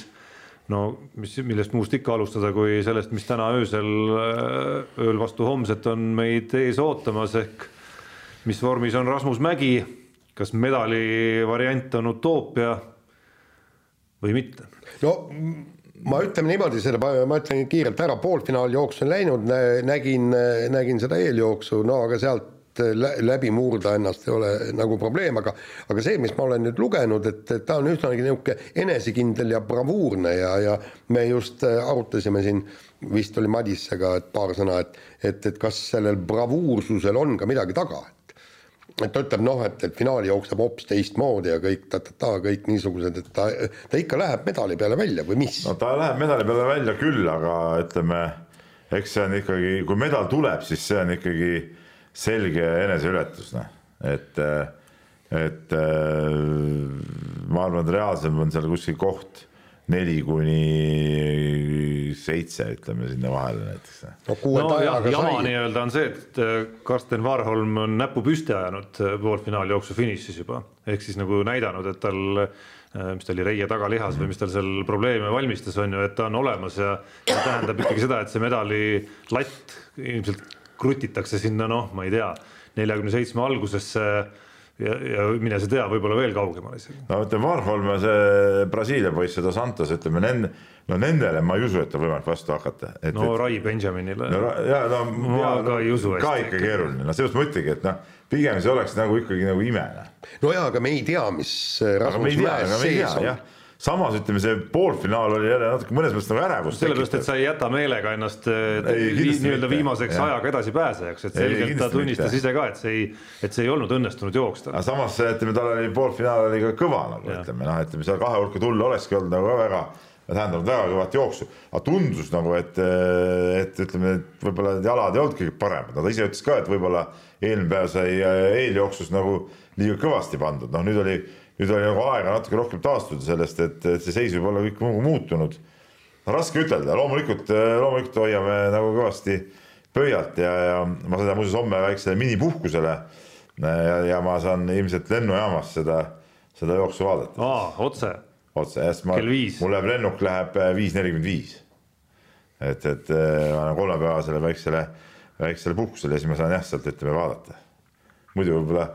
no mis, millest muust ikka alustada, kui sellest, mis täna öösel, äh, ööl vastu homset on meid ees ootamas, ehk mis vormis on Rasmus Mägi, kas medali variant on utoopia või mitte? no ma ütleme niimoodi, selle ma ütlen kiirelt ära, poolfinaaljooksu on läinud, nägin, nägin seda eeljooksu, no aga sealt läbi murda ennast ei ole nagu probleem, aga aga see, mis ma olen nüüd lugenud, et, et ta on üsnagi niisugune enesekindel ja bravuurne ja, ja me just äh, arutasime siin, vist oli Madissega, et paar sõna, et et, et kas sellel bravuursusel on ka midagi taga, et et ta ütleb noh, et, et finaali jookseb hoopis teistmoodi ja kõik ta-ta-ta, kõik niisugused, et ta, ta ikka läheb medali peale välja või mis? no ta läheb medali peale välja küll, aga ütleme, eks see on ikkagi, kui medal tuleb, siis see on ikkagi selge eneseületus, noh, et, et ma arvan, et reaalsem on seal kuskil koht neli kuni seitse, ütleme sinna vahele näiteks. no, no jah, jama nii-öelda on see, et äh, Karsten Warholm on näpu püsti ajanud äh, poolfinaaljooksu finišis juba, ehk siis nagu näidanud, et tal äh, mis ta oli, reie tagalihas või mis tal seal probleeme valmistas, on ju, et ta on olemas ja see tähendab ikkagi seda, et see medali latt ilmselt krutitakse sinna noh, ma ei tea, neljakümne seitsme algusesse ja, ja mine sa tea, võib-olla veel kaugemale isegi. no ütleme, Warhol ja see Brasiilia poiss, see Dos Santos, ütleme nende, no nendele ma ei usu, et on võimalik vastu hakata. no et, Rai Benjaminile. no ja no ma ja, ka ei usu. ka ikka keeruline, no seepärast ma ütlengi, et noh, pigem see oleks nagu ikkagi nagu ime. No jaa, aga me ei tea, mis Rasmus Mäes sees on samas ütleme, see poolfinaal oli jälle natuke mõnes mõttes nagu ärevust. sellepärast, et sa ei jäta meelega ennast nii-öelda viimaseks ja. ajaga edasipääsejaks, et selgelt ei, ta tunnistas mitte. ise ka, et see ei, et see ei olnud õnnestunud jooks tal. aga samas ütleme, tal oli poolfinaal oli ka kõva nagu ja. ütleme noh, ütleme seal kahe hulka tulla olekski olnud nagu ka väga tähendab väga kõvat jooksu, aga tundus nagu, et, et ütleme, et võib-olla need jalad ei olnud kõige paremad, no ta ise ütles ka, et võib-olla eelmine päev sai eeljooksus nagu liiga kõvasti pandud, noh nüüd oli nüüd oli nagu aega natuke rohkem taastuda sellest, et, see seis võib olla kõik muutunud. raske ütelda, loomulikult, loomulikult hoiame nagu kõvasti pöialt ja, ja ma sõidan muuseas homme väiksele minipuhkusele. ja, ja ma saan ilmselt lennujaamas seda, seda jooksu vaadata. aa, otse? otse, jah, sest ma, mul läheb lennuk läheb äh, viis nelikümmend viis. et, et äh, ma lähen kolmepäevasele väiksele, väiksele puhkusele ja siis ma saan jah, sealt ütleme vaadata. muidu võib-olla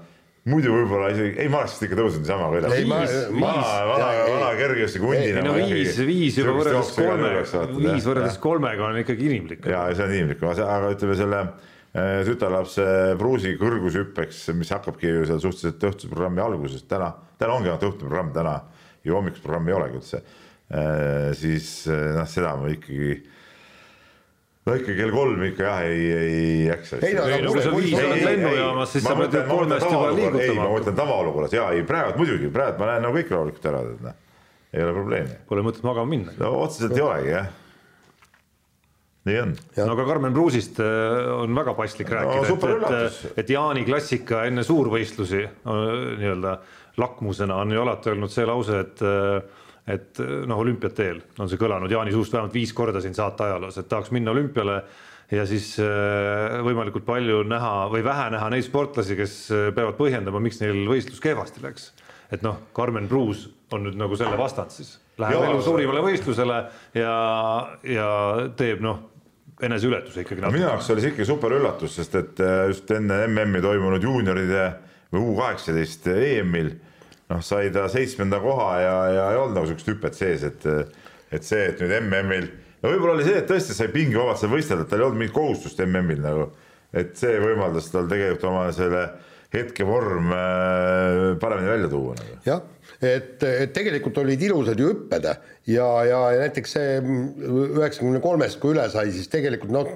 muidu võib-olla isegi, ei ma oleks vist ikka tõusnud niisama üles. vana, vana, vana kergejõustiku hundina. no viis, viis juba võrreldes kolmega, viis võrreldes kolmega on ikkagi inimlik. ja see on inimlik, aga ütleme selle äh, tütarlapse Bruusi kõrgushüppeks, mis hakkabki ju seal suhteliselt õhtuse programmi alguses, täna, täna ongi ainult õhtune programm, täna ju hommikust programmi ei olegi üldse. Äh, siis äh, noh, seda ma ikkagi no ikka kell kolm ikka jah, ei, ei jaksa. ei no aga kui sa viis oled lennujaamas, siis sa pead ju kolmest juba liigutama. ei, ma mõtlen tavaolukorras ja ei praegu muidugi, praegu ma näen nagu kõik rahulikult ära, tead noh. ei ole probleemi. Pole mõtet magama minna. no otseselt ei olegi jah nii on. no aga Karmen Pruusist äh, on väga paslik rääkida no,, et, et, et Jaani klassika enne suurvõistlusi nii-öelda lakmusena on ju alati olnud see lause, et et noh, olümpiate eel on see kõlanud Jaani suust vähemalt viis korda siin saate ajaloos, et tahaks minna olümpiale ja siis äh, võimalikult palju näha või vähe näha neid sportlasi, kes äh, peavad põhjendama, miks neil võistlus kehvasti läks. et noh, Karmen Pruus on nüüd nagu selle vastand siis, läheb elu suurimale võistlusele ja, ja teeb noh, eneseületuse ikkagi. minu jaoks oli see ikka super üllatus, sest et äh, just enne MM-i toimunud juunioride või U kaheksateist EM-il noh, sai ta seitsmenda koha ja, ja ei olnud nagu sihukest hüpet sees, et, et see, et nüüd MM-il, no võib-olla oli see, et tõesti sai pingevabalt seal võistelda, tal ei olnud mingit kohustust MM-il nagu, et see võimaldas tal tegelikult oma selle hetkevorm äh, paremini välja tuua nagu.. jah, et, et tegelikult olid ilusad ju hüpped ja, ja, näiteks see üheksakümne kolmest, kui üle sai, siis tegelikult noh,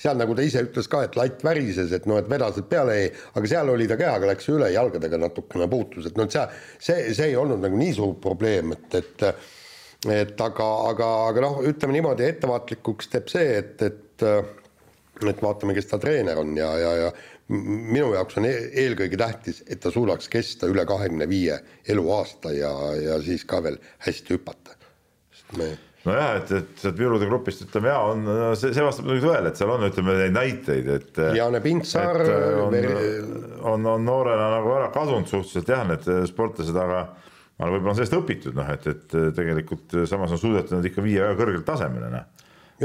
seal nagu ta ise ütles ka, et latt värises, et noh, et vedasid peale aga seal oli ta kehaga läks üle, jalgadega natukene puutus, et noh, see, see, see ei olnud nagu nii suur probleem, et, et et aga, aga, aga noh, ütleme niimoodi, ettevaatlikuks teeb see, et, et et vaatame, kes ta treener on ja, ja, ja minu jaoks on e-, eelkõige tähtis, et ta suudaks kesta üle kahekümne viie eluaasta ja, ja siis ka veel hästi hüpata. Me... nojah, et, et sealt Virude grupist ütleme ja on, see, see vastab muidugi tõele, et seal on, ütleme neid näiteid, et. Jaane Pintsaar. on on, on noorena nagu ära kadunud suhteliselt jah, need sportlased, aga aga võib-olla on sellest õpitud, noh, et, et tegelikult samas on suudetud nad ikka viia väga kõrgele tasemele, noh.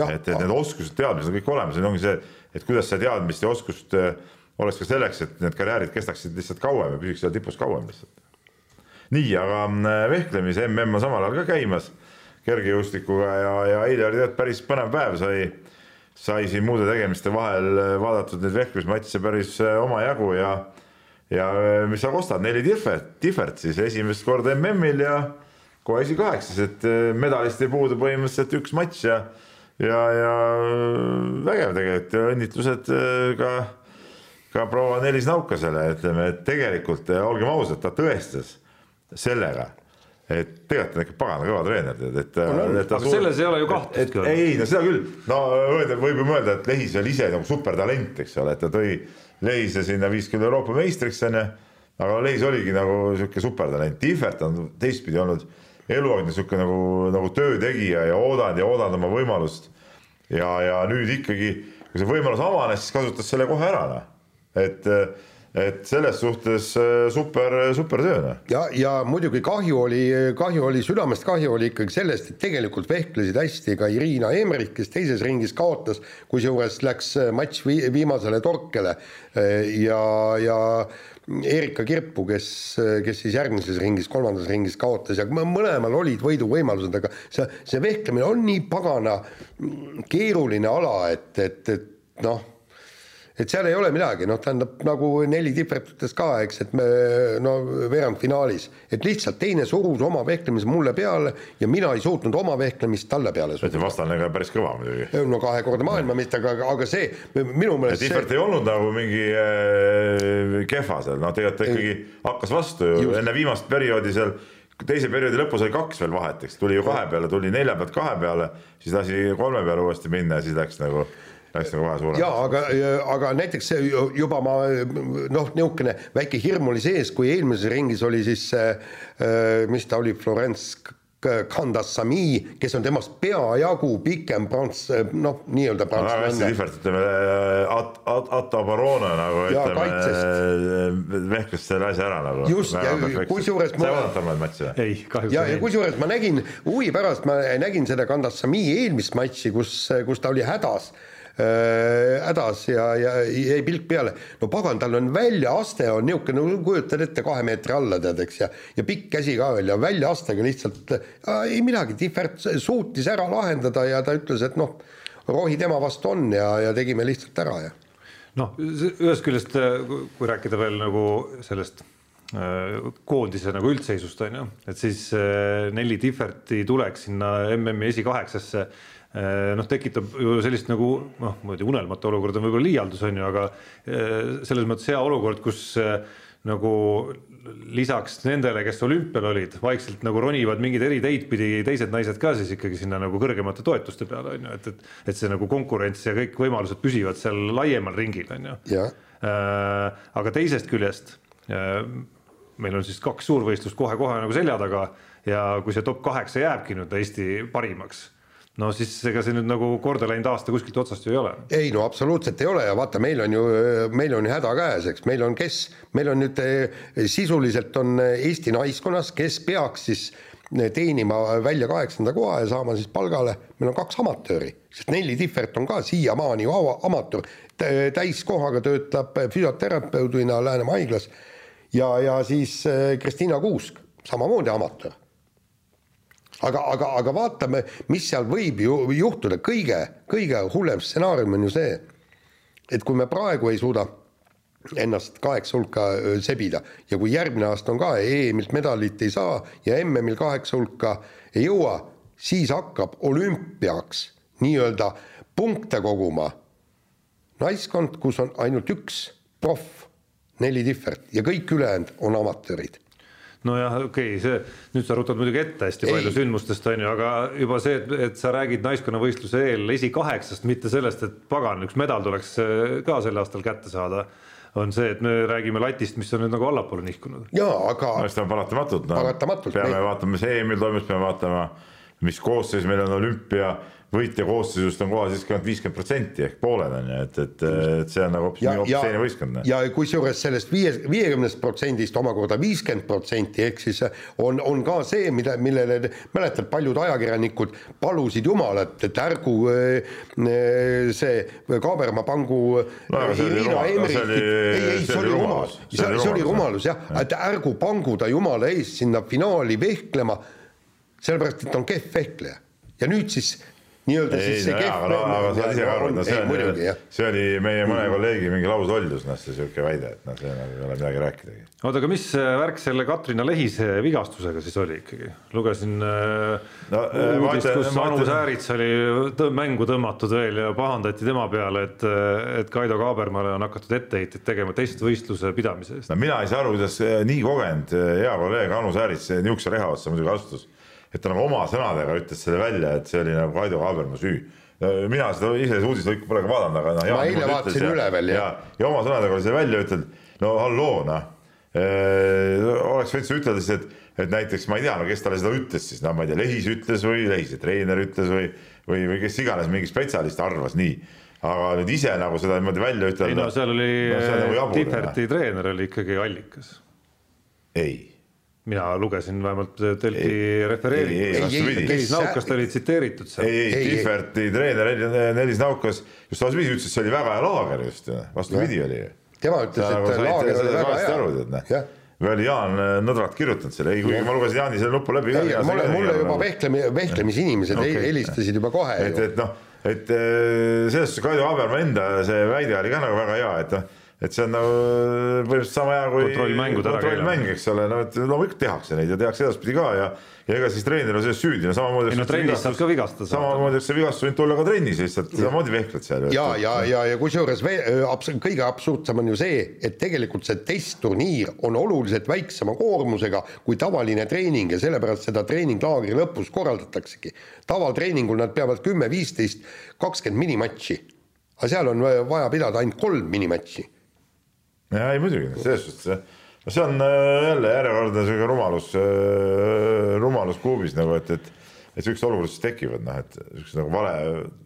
et, et need oskused, teadmised on kõik olemas, nüüd ongi see, et kuidas see teadmist ja oskust äh, oleks ka selleks, et need karjäärid kestaksid lihtsalt kauem ja püsiks seal tipus kauem lihtsalt. nii, aga äh, vehklemise mm on samal ajal ka käimas kergejõustikuga ja, ja eile oli tegelikult päris põnev päev, sai, sai siin muude tegemiste vahel äh, vaadatud neid vehklemismatše päris äh, omajagu ja ja mis sa kostad, neli tihvet, tihvert siis esimest korda MM-il ja kohe esikaheksas, et medalist ei puudu põhimõtteliselt üks matš ja ja, ja vägev tegelikult ja õnnitlused ka ka proua Nelis Naukasele, ütleme, et tegelikult eh, olgem ausad, ta tõestas sellega, et tegelikult on ikka pagana kõva treener, tead, et. aga suur... selles ei ole ju kahtlust. ei, no seda küll, no öelda, võib ju mõelda, et Lehis oli ise nagu supertalent, eks ole, et ta tõi Lehise sinna viis küll Euroopa meistriks, onju. aga Lehis oligi nagu sihuke supertalent, Tihvert on teistpidi olnud eluaegne sihuke nagu, nagu töötegija ja oodanud ja oodanud oma võimalust. ja, ja nüüd ikkagi, kui see võimalus avanes, siis kasutas selle kohe ära, noh et et selles suhtes äh, super, super töö. Noh. ja, ja muidugi kahju oli, kahju oli, südamest kahju oli ikkagi sellest, et tegelikult vehklesid hästi ka Irina Emmerich, kes teises ringis kaotas, kusjuures läks äh, matš vi viimasele torkele äh, ja, ja Erika Kirpu, kes, kes siis järgmises ringis, kolmandas ringis kaotas ja mõlemal olid võiduvõimalused, aga see, see vehklemine on nii pagana keeruline ala, et, et, et noh et seal ei ole midagi, noh, tähendab nagu neli ütles ka, eks, et me no veerandfinaalis, et lihtsalt teine surus oma vehklemise mulle peale ja mina ei suutnud oma vehklemist talle peale suruda. vastane ka päris kõva muidugi. no kahekordne maailmameister, aga, aga see minu meelest. Tihvert see... ei olnud nagu mingi äh, kehva seal, noh, tegelikult ta ikkagi hakkas vastu ju Just. enne viimast perioodi seal teise perioodi lõpus oli kaks veel vahet, eks tuli ju kahe peale, tuli nelja pealt kahe peale, siis lasi kolme peale uuesti minna ja siis läks nagu hästi kohe suurem. jaa, aga, aga näiteks see juba ma noh, niisugune väike hirm oli sees, kui eelmises ringis oli siis äh, mis ta oli, Florence Kandassami, kes on temast peajagu pikem prants, noh, nii-öelda prantslane. hästi tihvert, ütleme At-, At-, Atto Barone nagu ja, ütleme, vehkles selle asja ära nagu. just, ja kusjuures sa ei vaadanud tolleaegset matši või? ei, kahjuks ja, ja kusjuures ma nägin, huvi pärast ma nägin seda Kandassami eelmist matši, kus, kus ta oli hädas Äh, hädas ja, ja jäi pilk peale. no pagan, tal on väljaaste on niisugune, no kujutad ette, kahe meetri alla tead, eks, ja ja pikk käsi ka veel ja väljaastega lihtsalt äh, ei midagi, Tihvert suutis ära lahendada ja ta ütles, et noh, rohi tema vastu on ja, ja tegime lihtsalt ära ja. noh, ühest küljest, kui rääkida veel nagu sellest äh, koondise nagu üldseisust on ju, et siis Nelli Tihverti tulek sinna MM-i esikaheksasse Äh, noh, tekitab ju sellist nagu noh, muidugi unelmatu olukord on võib-olla liialdus, on ju, aga äh, selles mõttes hea olukord, kus äh, nagu lisaks nendele, kes olümpial olid, vaikselt nagu ronivad mingeid eri teid pidi teised naised ka siis ikkagi sinna nagu kõrgemate toetuste peale on ju, et, et, et see nagu konkurents ja kõik võimalused püsivad seal laiemal ringil on ju. aga teisest küljest meil on siis kaks suurvõistlust kohe-kohe nagu selja taga ja kui see top kaheksa jääbki nüüd Eesti parimaks no siis ega see nüüd nagu korda läinud aasta kuskilt otsast ju ei ole. ei no absoluutselt ei ole ja vaata, meil on ju, meil on ju häda käes, eks, meil on kes, meil on nüüd eh, sisuliselt on Eesti naiskonnas, kes peaks siis eh, teenima välja kaheksanda koha ja saama siis palgale, meil on kaks amatööri, sest Nelli Tihvert on ka siiamaani ju amatöör, täiskohaga töötab füsioterapeudina Läänemaa haiglas. Ja, ja siis eh, Kristina Kuusk, samamoodi amatöör aga, aga, aga vaatame, mis seal võib ju juhtuda, kõige, kõige hullem stsenaarium on ju see, et kui me praegu ei suuda ennast kaheksa hulka sebida ja kui järgmine aasta on ka EM-ilt medalit ei saa ja MM-il kaheksa hulka ei jõua, siis hakkab olümpiaks nii-öelda punkte koguma naiskond, kus on ainult üks proff, neli tihvert ja kõik ülejäänud on amatöörid nojah, okei okay,, see, nüüd sa rutad muidugi ette hästi ei. palju sündmustest, on ju, aga juba see, et, sa räägid naiskonnavõistluse eel esikaheksast, mitte sellest, et pagan, üks medal tuleks äh, ka sel aastal kätte saada, on see, et me räägime latist, mis on nüüd nagu allapoole nihkunud. jaa, aga no on paratamatult no,, paratamatult peame me... vaatama, mis EM-il toimus, peame vaatama, mis koosseis meil on olümpia võitja koosseisust on kohal siiski ainult viiskümmend protsenti ehk pooled on ju, et, et, et see on nagu hoopis teine võistkond. ja kusjuures sellest viie, viiekümnest protsendist omakorda viiskümmend protsenti ehk siis on, on ka see, mida, millele mäletad, paljud ajakirjanikud palusid Jumalat, et ärgu äh, see Kaaberma pangu no, Irina Emmerich, ei, ei, see oli rumalus, see oli rumalus jah, et ärgu pangu ta Jumala eest sinna finaali vehklema, sellepärast et ta on kehv vehkleja. Ja nüüd siis nii-öelda siis see kehv. aga, aga sa oled ise ka aru, no see on, see oli meie mõne kolleegi mingi lausoldus, noh, see sihuke väide, et noh, see nagu ei ole midagi rääkidagi. oota, aga mis värk selle Katrina Lehise vigastusega siis oli ikkagi? lugesin äh, no, äh, uudist, kus Anu Säärits oli tõ mängu tõmmatud veel ja pahandati tema peale, et, et Kaido Kaabermale on hakatud etteheiteid tegema testvõistluse pidamise eest. no mina ei saa aru, kuidas nii kogenud hea kolleeg Anu Säärits niisuguse reha otsa muidugi astus et ta nagu oma sõnadega ütles selle välja, et see oli nagu Kaido Kaaberma süü. mina seda ise uudist pole ka vaadanud, aga noh. ma eile vaatasin üle veel ja, ja oma sõnadega oli see välja ütelnud, no halloo noh oleks võinud ütelda siis, et, et näiteks ma ei tea, no kes talle seda ütles siis, no ma ei tea, Lehis ütles või Lehise treener ütles või, või, või kes iganes, mingi spetsialist arvas nii. aga nüüd ise nagu seda niimoodi välja ütelda. ei no seal oli no, nagu Tihverti treener oli ikkagi allikas. ei mina lugesin vähemalt Delfi refereeringut. Nelis Naukast oli tsiteeritud seal. ei, ei, Tihverti treener Nelis Naukas just vastupidi ütles, et see oli väga hea laager just, vastupidi oli. tema ütles, et nagu laager oli väga hea. või oli Jaan nõdralt kirjutanud selle, ei kuigi ma lugesin Jaani selle nupu läbi. ei, mulle, mulle juba vehklemi, vehklemisinimesed okay. helistasid juba kohe. et, et noh, et selles suhtes Kaido Abermaa enda see väide oli ka nagu väga hea, et noh et see on nagu põhimõtteliselt sama hea kui kontrollmängud ära kontrollmäng, eks ole, no et loomulikult tehakse neid ja tehakse edaspidi ka ja ja ega siis treener on selles süüdi, no samamoodi. ei no trennis saab ka vigastada. samamoodi oleks see vigastus võinud tulla ka trennis lihtsalt, samamoodi vehkled seal. ja, ja, ja, ja kusjuures abs kõige absurdsem on ju see, et tegelikult see testturniir on oluliselt väiksema koormusega kui tavaline treening ja sellepärast seda treeninglaagri lõpus korraldataksegi. tavatreeningul nad peavad kümme, viisteist, kakskümmend minimatši. aga seal on vaja pidada ainult kolm minimatši ja ei muidugi, selles suhtes, no see on äh, jälle järjekordne sihuke rumalus, äh, rumalus kuubis nagu, et, et et siuksed olukorrad siis tekivad, noh, et siuksed nagu vale,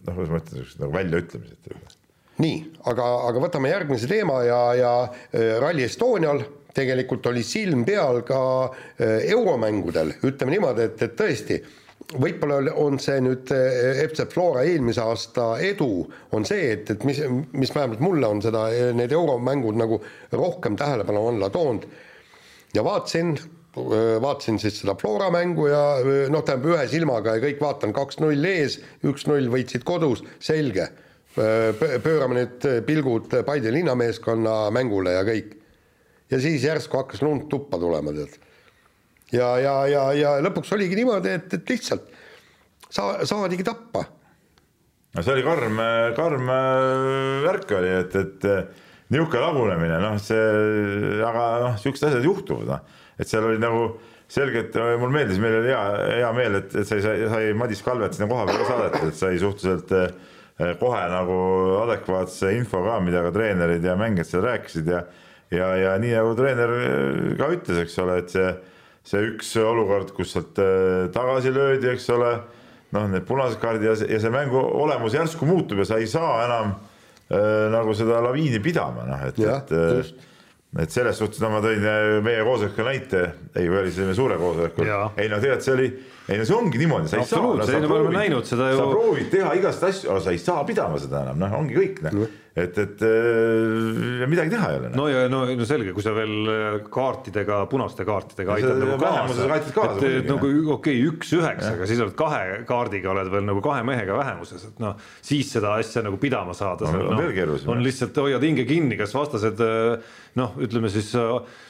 noh, kuidas ma ütlen, siuksed nagu väljaütlemised. nii, aga, aga võtame järgmise teema ja, ja äh, Rally Estonial. Tegelikult oli silm peal ka euromängudel, ütleme niimoodi, et, et tõesti võib-olla on see nüüd eh, FC Flora eelmise aasta edu, on see, et, et mis, mis vähemalt mulle on seda, eh, need euromängud nagu rohkem tähelepanu alla toonud. ja vaatasin, eh, vaatasin siis seda Flora mängu ja noh, tähendab ühe silmaga ja kõik vaatan kaks-null ees, üks-null võitsid kodus, selge. pöörame nüüd pilgud Paide linnameeskonna mängule ja kõik. ja siis järsku hakkas lund tuppa tulema, tead ja, ja, ja, ja lõpuks oligi niimoodi, et, et lihtsalt sa-, saadigi tappa. no see oli karm, karm äh, värk oli, et, et äh, niisugune lagunemine, noh, see, aga noh, niisugused asjad juhtuvad, noh, et seal oli nagu selgelt, äh, mulle meeldis, meil oli hea, hea meel, et, et sai, sai, sai Madis Kalvet sinna koha peale saadetud, et sai suhteliselt kohe nagu adekvaatse info ka, mida ka treenerid ja mängijad seal rääkisid ja ja, ja nii nagu treener ka ütles, eks ole, et see see üks olukord, kus sealt äh, tagasi löödi, eks ole, noh, need punased kaardid ja see, ja see mängu olemus järsku muutub ja sa ei saa enam äh, nagu seda laviini pidama, noh, et, et äh, et selles suhtes no ma tõin äh, meie koosolekul näite, ei, või oli see suure koosolekul, ei no tegelikult see oli, ei no see ongi niimoodi, sa ei saa. me oleme näinud seda ju. sa proovid teha igast asju, aga sa ei saa pidama seda enam, noh, ongi kõik, noh. et, et äh, ja midagi teha ei ole. no ja no, no selge, kui sa veel äh, kaartidega, punaste kaartidega aitad nagu kaasa, et, et nagu okei okay,, üks üheksaga, siis oled kahe kaardiga oled veel nagu kahe mehega vähemuses, et noh, siis seda asja nagu pidama saada no,. No, on lihtsalt hoiad hinge kinni, kas vastased noh, ütleme siis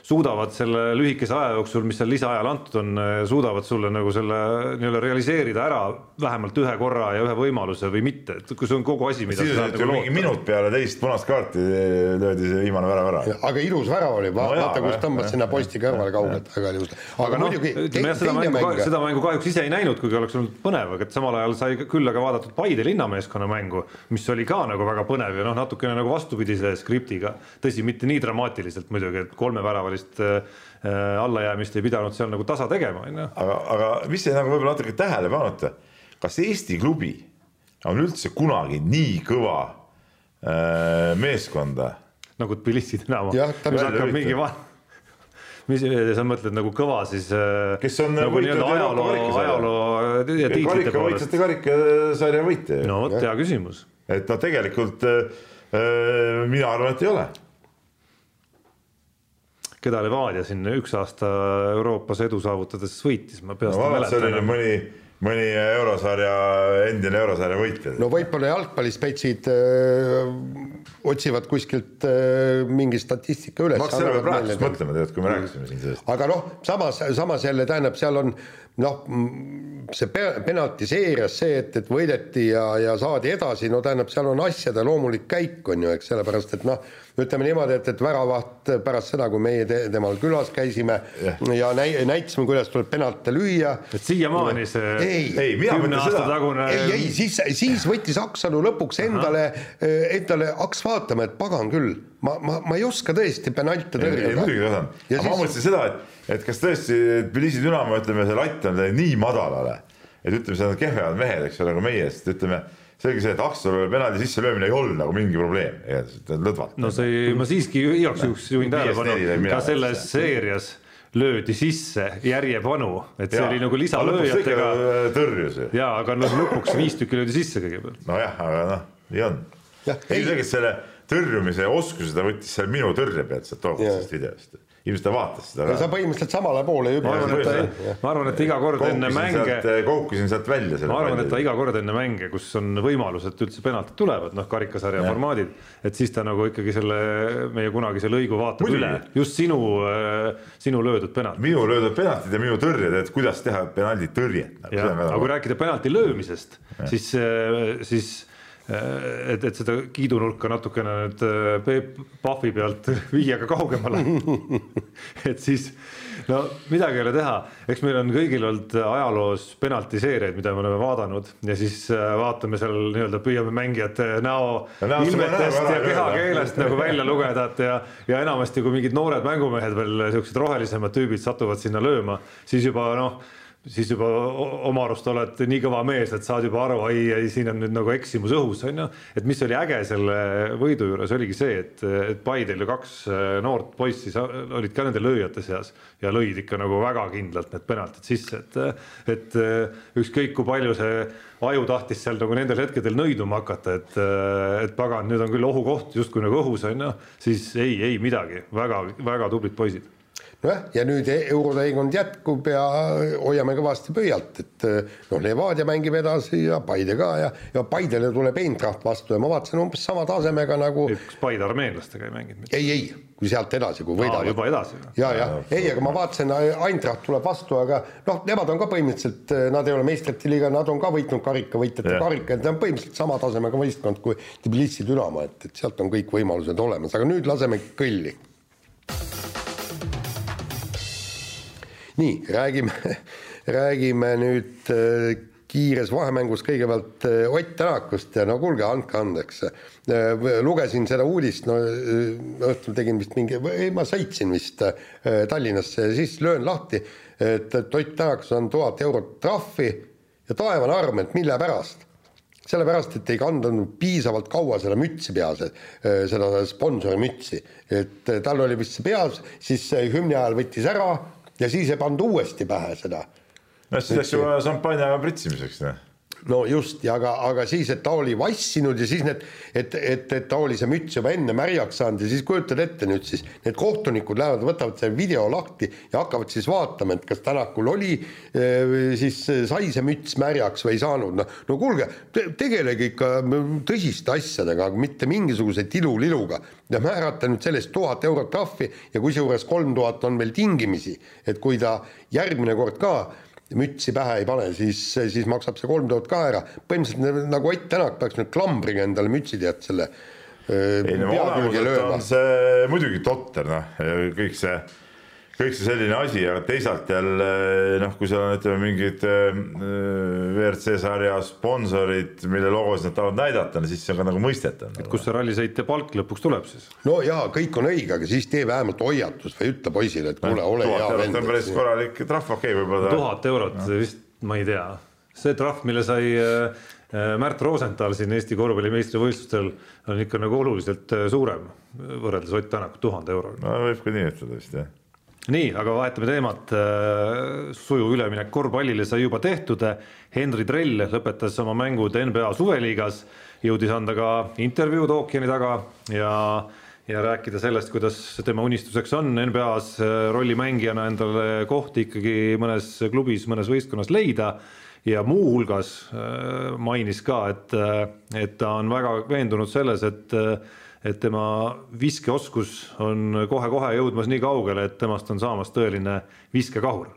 suudavad selle lühikese aja jooksul, mis seal lisaajal antud on, suudavad sulle nagu selle nii-öelda realiseerida ära vähemalt ühe korra ja ühe võimaluse või mitte, et kui see on kogu asi, mida siis sa saad nagu mingi minut peale teist punast kaarti löödi see viimane värav ära. aga ilus värav oli. Va, no, vaata kus tõmbas sinna posti kõrvale kaugelt, väga ilus. aga no, muidugi ütleme jah, seda mängu, mäng... seda mängu kahjuks ise ei näinud, kuigi oleks olnud põnev, aga et samal ajal sai küll aga vaadatud Paide linnameeskonna mängu, mis oli ka nagu väga põnev ja noh, natukene nagu vastupidise skriptiga, tõsi, mitte nii dramaatiliselt muidugi, et kolmeväravalist äh, allajäämist ei pidanud seal nagu tasa tegema, on ju. aga, aga mis jäi nagu võib-olla natuke tähele panuta, kas Eesti klubi on üldse kunagi nii kõva Äh, meeskonda. nagu Tbilisi Dinamo. mis hakkab mingi va-, mis sa mõtled nagu kõva siis. Äh, kes on nagu nii-öelda ajaloo, ajaloo ja tiitlite poolest. võitsite karikasarja võitja. no vot, hea küsimus. et noh, tegelikult äh, mina arvan, et ei ole. Keda Levadia siin üks aasta Euroopas edu saavutades võitis, ma peast no, ei mäleta. see oli mõni mõni eurosarja, endine eurosarja võitja. no võib-olla jalgpallispetsid öö, äh, otsivad kuskilt öö, äh, mingi statistika üles. ma hakkasin selle peale praegu mõtlema, tead, kui me rääkisime siin sellest. aga noh, samas, samas jälle tähendab, seal on noh, see penaltiseerias see, et, et võideti ja, ja saadi edasi, no tähendab, seal on asjade loomulik käik, on ju, eks, sellepärast et noh ütleme niimoodi, et, et väravaht pärast seda, kui meie te, temal külas käisime yeah. ja näi-, näitasime, kuidas tuleb penalti lüüa. et siiamaani see ei, ei, kümne aasta tagune. ei, ei siis, siis võttis Aksalu lõpuks endale, endale hakkas vaatama, et pagan küll, ma, ma, ma ei oska tõesti penalti tõrjuda. muidugi ei osanud, aga siis... ma mõtlesin seda, et, et kas tõesti Tbilisi Dünamo, ütleme, see latt on nii madalale, et ütleme, see on kehvemad mehed, eks ole, nagu meie, sest ütleme selge see, et Aksalule penaldi sisselöömine ei olnud nagu mingi probleem, lõdvalt. no see, ma siiski igaks juhuks juhin tähelepanu, ka selles seerias löödi sisse järjepanu, et see ja, oli nagu lisalööjatega. tõrjus ju. ja, aga noh, lõpuks viis tükki löödi sisse kõigepealt. nojah, aga noh, nii on. ilmselgelt selle tõrjumise oskuse ta võttis seal minu tõrje pealt sealt tookordset videost ilmselt ta vaatas seda sa põhimõtteliselt samale poole juba. ma arvan, et ta, ma arvan, et iga kord enne mänge. koukusin sealt välja. ma arvan, et ta iga kord enne mänge, kus on võimalus, et üldse penaltid tulevad, noh, karikasarja ja. formaadid, et siis ta nagu ikkagi selle meie kunagise lõigu vaatab Muidugi. üle, just sinu, äh, sinu löödud penalt. minu löödud penaltid ja minu tõrjed, et kuidas teha penaldi tõrjet. aga kui rääkida penalti löömisest, siis, äh, siis et, et seda kiidunurka natukene nüüd äh, Peep Pahvi pealt viia ka kaugemale. Et siis no midagi ei ole teha, eks meil on kõigil olnud ajaloos penaltiseerijaid, mida me oleme vaadanud. Ja siis äh, vaatame seal nii-öelda püüame mängijate näo ilmetest ja kehakeelest nagu välja lugeda, et ja, ja enamasti, kui mingid noored mängumehed veel siuksed rohelisemad tüübid satuvad sinna lööma, siis juba noh siis juba oma arust oled nii kõva mees, et saad juba aru, ai, ai, siin on nüüd nagu eksimus õhus, on ju. et mis oli äge selle võidu juures, oligi see, et, et Paidel ju kaks äh, noort poissi olid ka nende lööjate seas ja lõid ikka nagu väga kindlalt need penaltid sisse, et, et äh, ükskõik kui palju see aju tahtis seal nagu nendel hetkedel nõiduma hakata, et, äh, et pagan, nüüd on küll ohukoht justkui nagu õhus, on ju, siis ei, ei midagi väga,, väga-väga tublid poisid nojah, ja nüüd e-, euroteekond jätkub ja hoiame kõvasti pöialt, et noh, Levadia mängib edasi ja Paide ka ja, ja Paidele tuleb Eintracht vastu ja ma vaatasin umbes sama tasemega nagu. kas Paide armeenlastega ei mänginud? ei, ei, kui sealt edasi, kui võidavad. juba edasi? ja, ja ei, aga ma vaatasin, Eintracht tuleb vastu, aga noh, nemad on ka põhimõtteliselt, nad ei ole meistrite liiga, nad on ka võitnud karikavõitjate karika, et nad on põhimõtteliselt sama tasemega võistkond kui Tbilisi Dünamo, et, et sealt on kõik võimalused olemas, aga nüüd laseme kõlli nii, räägime, räägime nüüd äh, kiires vahemängus kõigepealt äh, Ott Tänakust ja no kuulge, andke andeks. Äh, lugesin seda uudist, no õhtul tegin vist mingi, ei ma sõitsin vist Tallinnasse ja siis löön lahti, et, et Ott Tänakus on tuhat eurot trahvi ja taevane arm, et mille pärast sellepärast, et ei kandnud piisavalt kaua seda mütsi peas, seda sponsori mütsi, et tal oli vist see peas, siis hümni ajal võttis ära ja siis ei pannud uuesti pähe seda. no siis läks juba šampanjaga pritsimiseks, noh no just, ja aga, aga siis, et ta oli vassinud ja siis need, et, et, et ta oli see müts juba enne märjaks saanud ja siis kujutad ette nüüd siis, need kohtunikud lähevad, võtavad selle video lahti ja hakkavad siis vaatama, et kas Tänakul oli eh, siis sai see müts märjaks või ei saanud, noh, no kuulge te,, tegelege ikka tõsiste asjadega, mitte mingisuguse tiluliluga. ja määrata nüüd sellest tuhat eurot trahvi ja kusjuures kolm tuhat on veel tingimisi, et kui ta järgmine kord ka mütsi pähe ei pane, siis, siis maksab see kolm tuhat ka ära. põhimõtteliselt nagu Ott Tänak peaks nüüd klambriga endale mütsi tead selle ei no olemuselt on see muidugi totter, noh, kõik see kõik see selline asi, aga teisalt jälle noh, kui seal on, ütleme, mingid äh, WRC sarja sponsorid, mille logosid nad tahavad näidata, siis see on ka nagu mõistetav. et kust see rallisõitja palk lõpuks tuleb siis? no jaa, kõik on õige, aga siis tee vähemalt hoiatus või ütle poisile, et kuule, ole hea vend. päris korralik trahv, okei okay,, võib-olla tuhat eurot no. vist, ma ei tea, see trahv, mille sai äh, Märt Rosenthal siin Eesti korvpalli meistrivõistlustel on ikka nagu oluliselt äh, suurem võrreldes Ott Tänaku tuhande euroga. no võib ka nii ütelda vist jah nii, aga vahetame teemat. Äh, sujuv üleminek korvpallile sai juba tehtud. Henri Trell lõpetas oma mängud NBA suveliigas, jõudis anda ka intervjuud ookeani taga ja, ja rääkida sellest, kuidas tema unistuseks on NBA-s äh, rollimängijana endale kohti ikkagi mõnes klubis, mõnes võistkonnas leida ja muuhulgas äh, mainis ka, et, et ta on väga veendunud selles, et et tema viskeoskus on kohe-kohe jõudmas nii kaugele, et temast on saamas tõeline viskekahur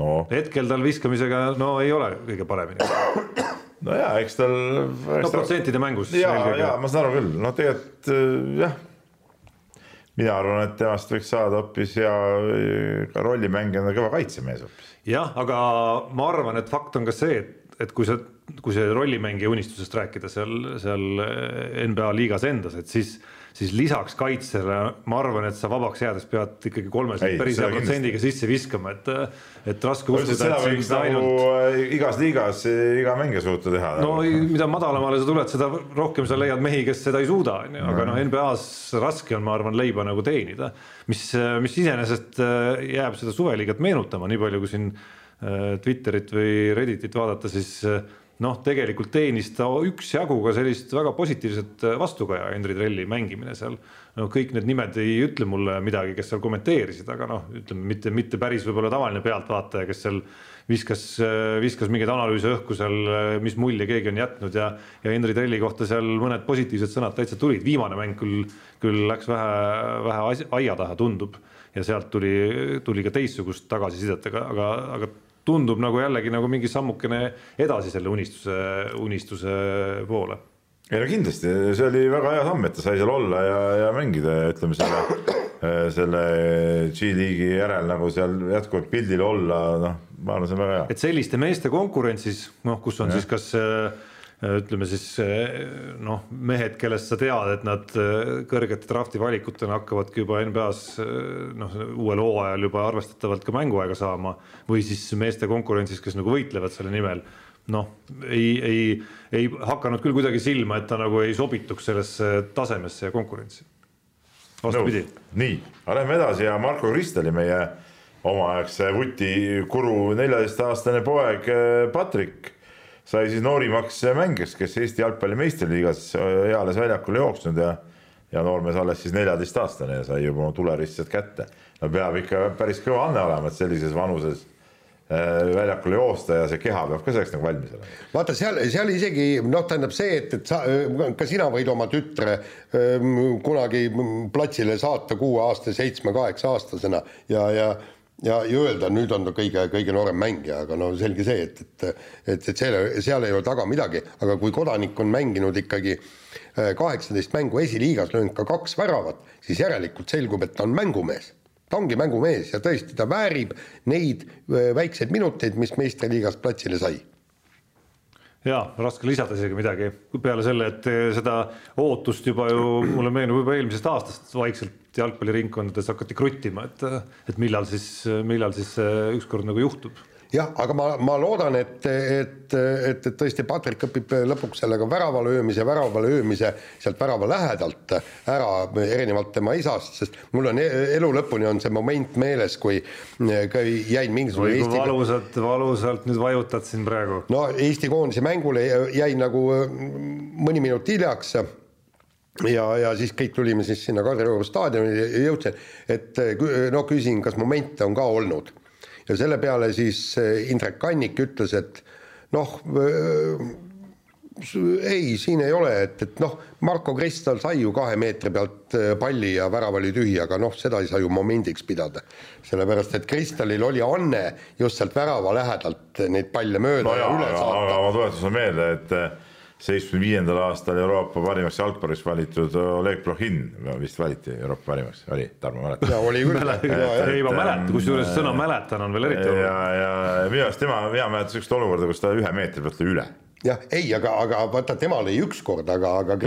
no.. hetkel tal viskamisega no ei ole kõige paremini. no ja eks tal. no protsentide mängus. ja, ja ma saan aru küll, noh, tegelikult äh, jah. mina arvan, et temast võiks saada hoopis hea ka rollimängijana kõva kaitsemees hoopis. jah, aga ma arvan, et fakt on ka see, et, et kui sa kui see rollimängija unistusest rääkida seal, seal NBA liigas endas, et siis, siis lisaks kaitsele ma arvan, et sa vabaks jäädes pead ikkagi kolmesaja päris hea protsendiga sisse viskama, et, et raske uskuda. seda võiks nagu ainult... igas liigas iga mängija suuta teha. no mida madalamale sa tuled, seda rohkem sa leiad mehi, kes seda ei suuda, on ju, aga noh, NBA-s raske on, ma arvan, leiba nagu teenida, mis, mis iseenesest jääb seda suveliigat meenutama, nii palju kui siin Twitterit või Redditit vaadata, siis äh, noh, tegelikult teenis ta üksjagu ka sellist väga positiivset äh, vastukaja, Henri Trelli mängimine seal. no kõik need nimed ei ütle mulle midagi, kes seal kommenteerisid, aga noh, ütleme mitte, mitte päris võib-olla tavaline pealtvaataja, kes seal viskas, äh, viskas mingeid analüüse õhku seal, äh, mis mulje keegi on jätnud ja, ja Henri Trelli kohta seal mõned positiivsed sõnad täitsa tulid, viimane mäng küll, küll läks vähe, vähe aia taha, tundub ja sealt tuli, tuli ka teistsugust tagasisidet, aga, aga, aga tundub nagu jällegi nagu mingi sammukene edasi selle unistuse, unistuse poole. ei no kindlasti, see oli väga hea samm, et ta sai seal olla ja, ja mängida ja ütleme selle, selle G-liigi järel nagu seal jätkuvalt pildil olla, noh, ma arvan, see on väga hea. et selliste meeste konkurentsis, noh, kus on ja. siis kas äh, ütleme siis noh, mehed, kellest sa tead, et nad äh, kõrgete drafti valikutena hakkavadki juba NBA-s äh, noh, uuel hooajal juba arvestatavalt ka mänguaega saama või siis meeste konkurentsis, kes nagu võitlevad selle nimel noh, ei, ei, ei hakanud küll kuidagi silma, et ta nagu ei sobituks sellesse tasemesse ja konkurentsi. vastupidi no,. nii, aga lähme edasi ja Marko Krist oli meie omaaegse vuti kuru neljateistaastane poeg äh, Patrik sai siis noorimaks mängijaks, kes Eesti jalgpalli meistriliigas eales väljakule jooksnud ja ja noormees alles siis neljateistaastane ja sai juba tuleristsed kätte. no peab ikka päris kõva anne olema, et sellises vanuses äh, väljakule joosta ja see keha peab ka selleks nagu valmis olema. vaata seal, seal isegi noh, tähendab see, et, et sa, ka sina võid oma tütre kunagi platsile saata kuueaastase, seitsme-kaheksa aastasena ja, ja ja, ja öelda, nüüd on ta kõige, kõige noorem mängija, aga no selge see, et, et et, et seal, seal ei ole taga midagi, aga kui kodanik on mänginud ikkagi äh, kaheksateist mängu esiliigas, löönud ka kaks väravat, siis järelikult selgub, et ta on mängumees. ta ongi mängumees ja tõesti, ta väärib neid äh, väikseid minuteid, mis meistriliigas platsile sai jaa, raske lisada isegi midagi peale selle, et seda ootust juba ju mulle meenub juba eelmisest aastast. Vaikselt jalgpalliringkondades hakati kruttima, et, et millal siis, millal siis ükskord nagu juhtub jah, aga ma, ma loodan, et, et, et, et tõesti Patrick õpib lõpuks selle ka värava löömise, värava löömise sealt värava lähedalt ära, erinevalt tema isast, sest mul on e-, elu lõpuni on see moment meeles, kui, kui jäin mingisugune Eesti valusalt, valusalt nüüd vajutad siin praegu. no Eesti koondise mängule jäin nagu mõni minut hiljaks ja, ja siis kõik tulime siis sinna Kadrioru staadionile ja jõudsin, et no küsin, kas momente on ka olnud ja selle peale siis eh, Indrek Kannik ütles, et noh, eh, ei, siin ei ole, et, et noh, Marko Kristal sai ju kahe meetri pealt eh, palli ja värav oli tühi, aga noh, seda ei saa ju momendiks pidada. sellepärast, et Kristalil oli anne just sealt värava lähedalt neid palle mööda no ja, ja üle saata. ma tuletan meelde, et seitsmekümne viiendal aastal Euroopa parimaks jalgpalliks valitud Oleg Plohhin vist valiti Euroopa parimaks, oli, Tarmo mäletab? oli küll. ei, ma mäletan, kusjuures sõna mäletan on veel eriti oluline. ja, ja minu arust tema, mina mäletan sihukest olukorda, kus ta ühe meetri pealt lõi üle jah, ei, aga, aga vaata, tema lõi üks kord, aga, aga.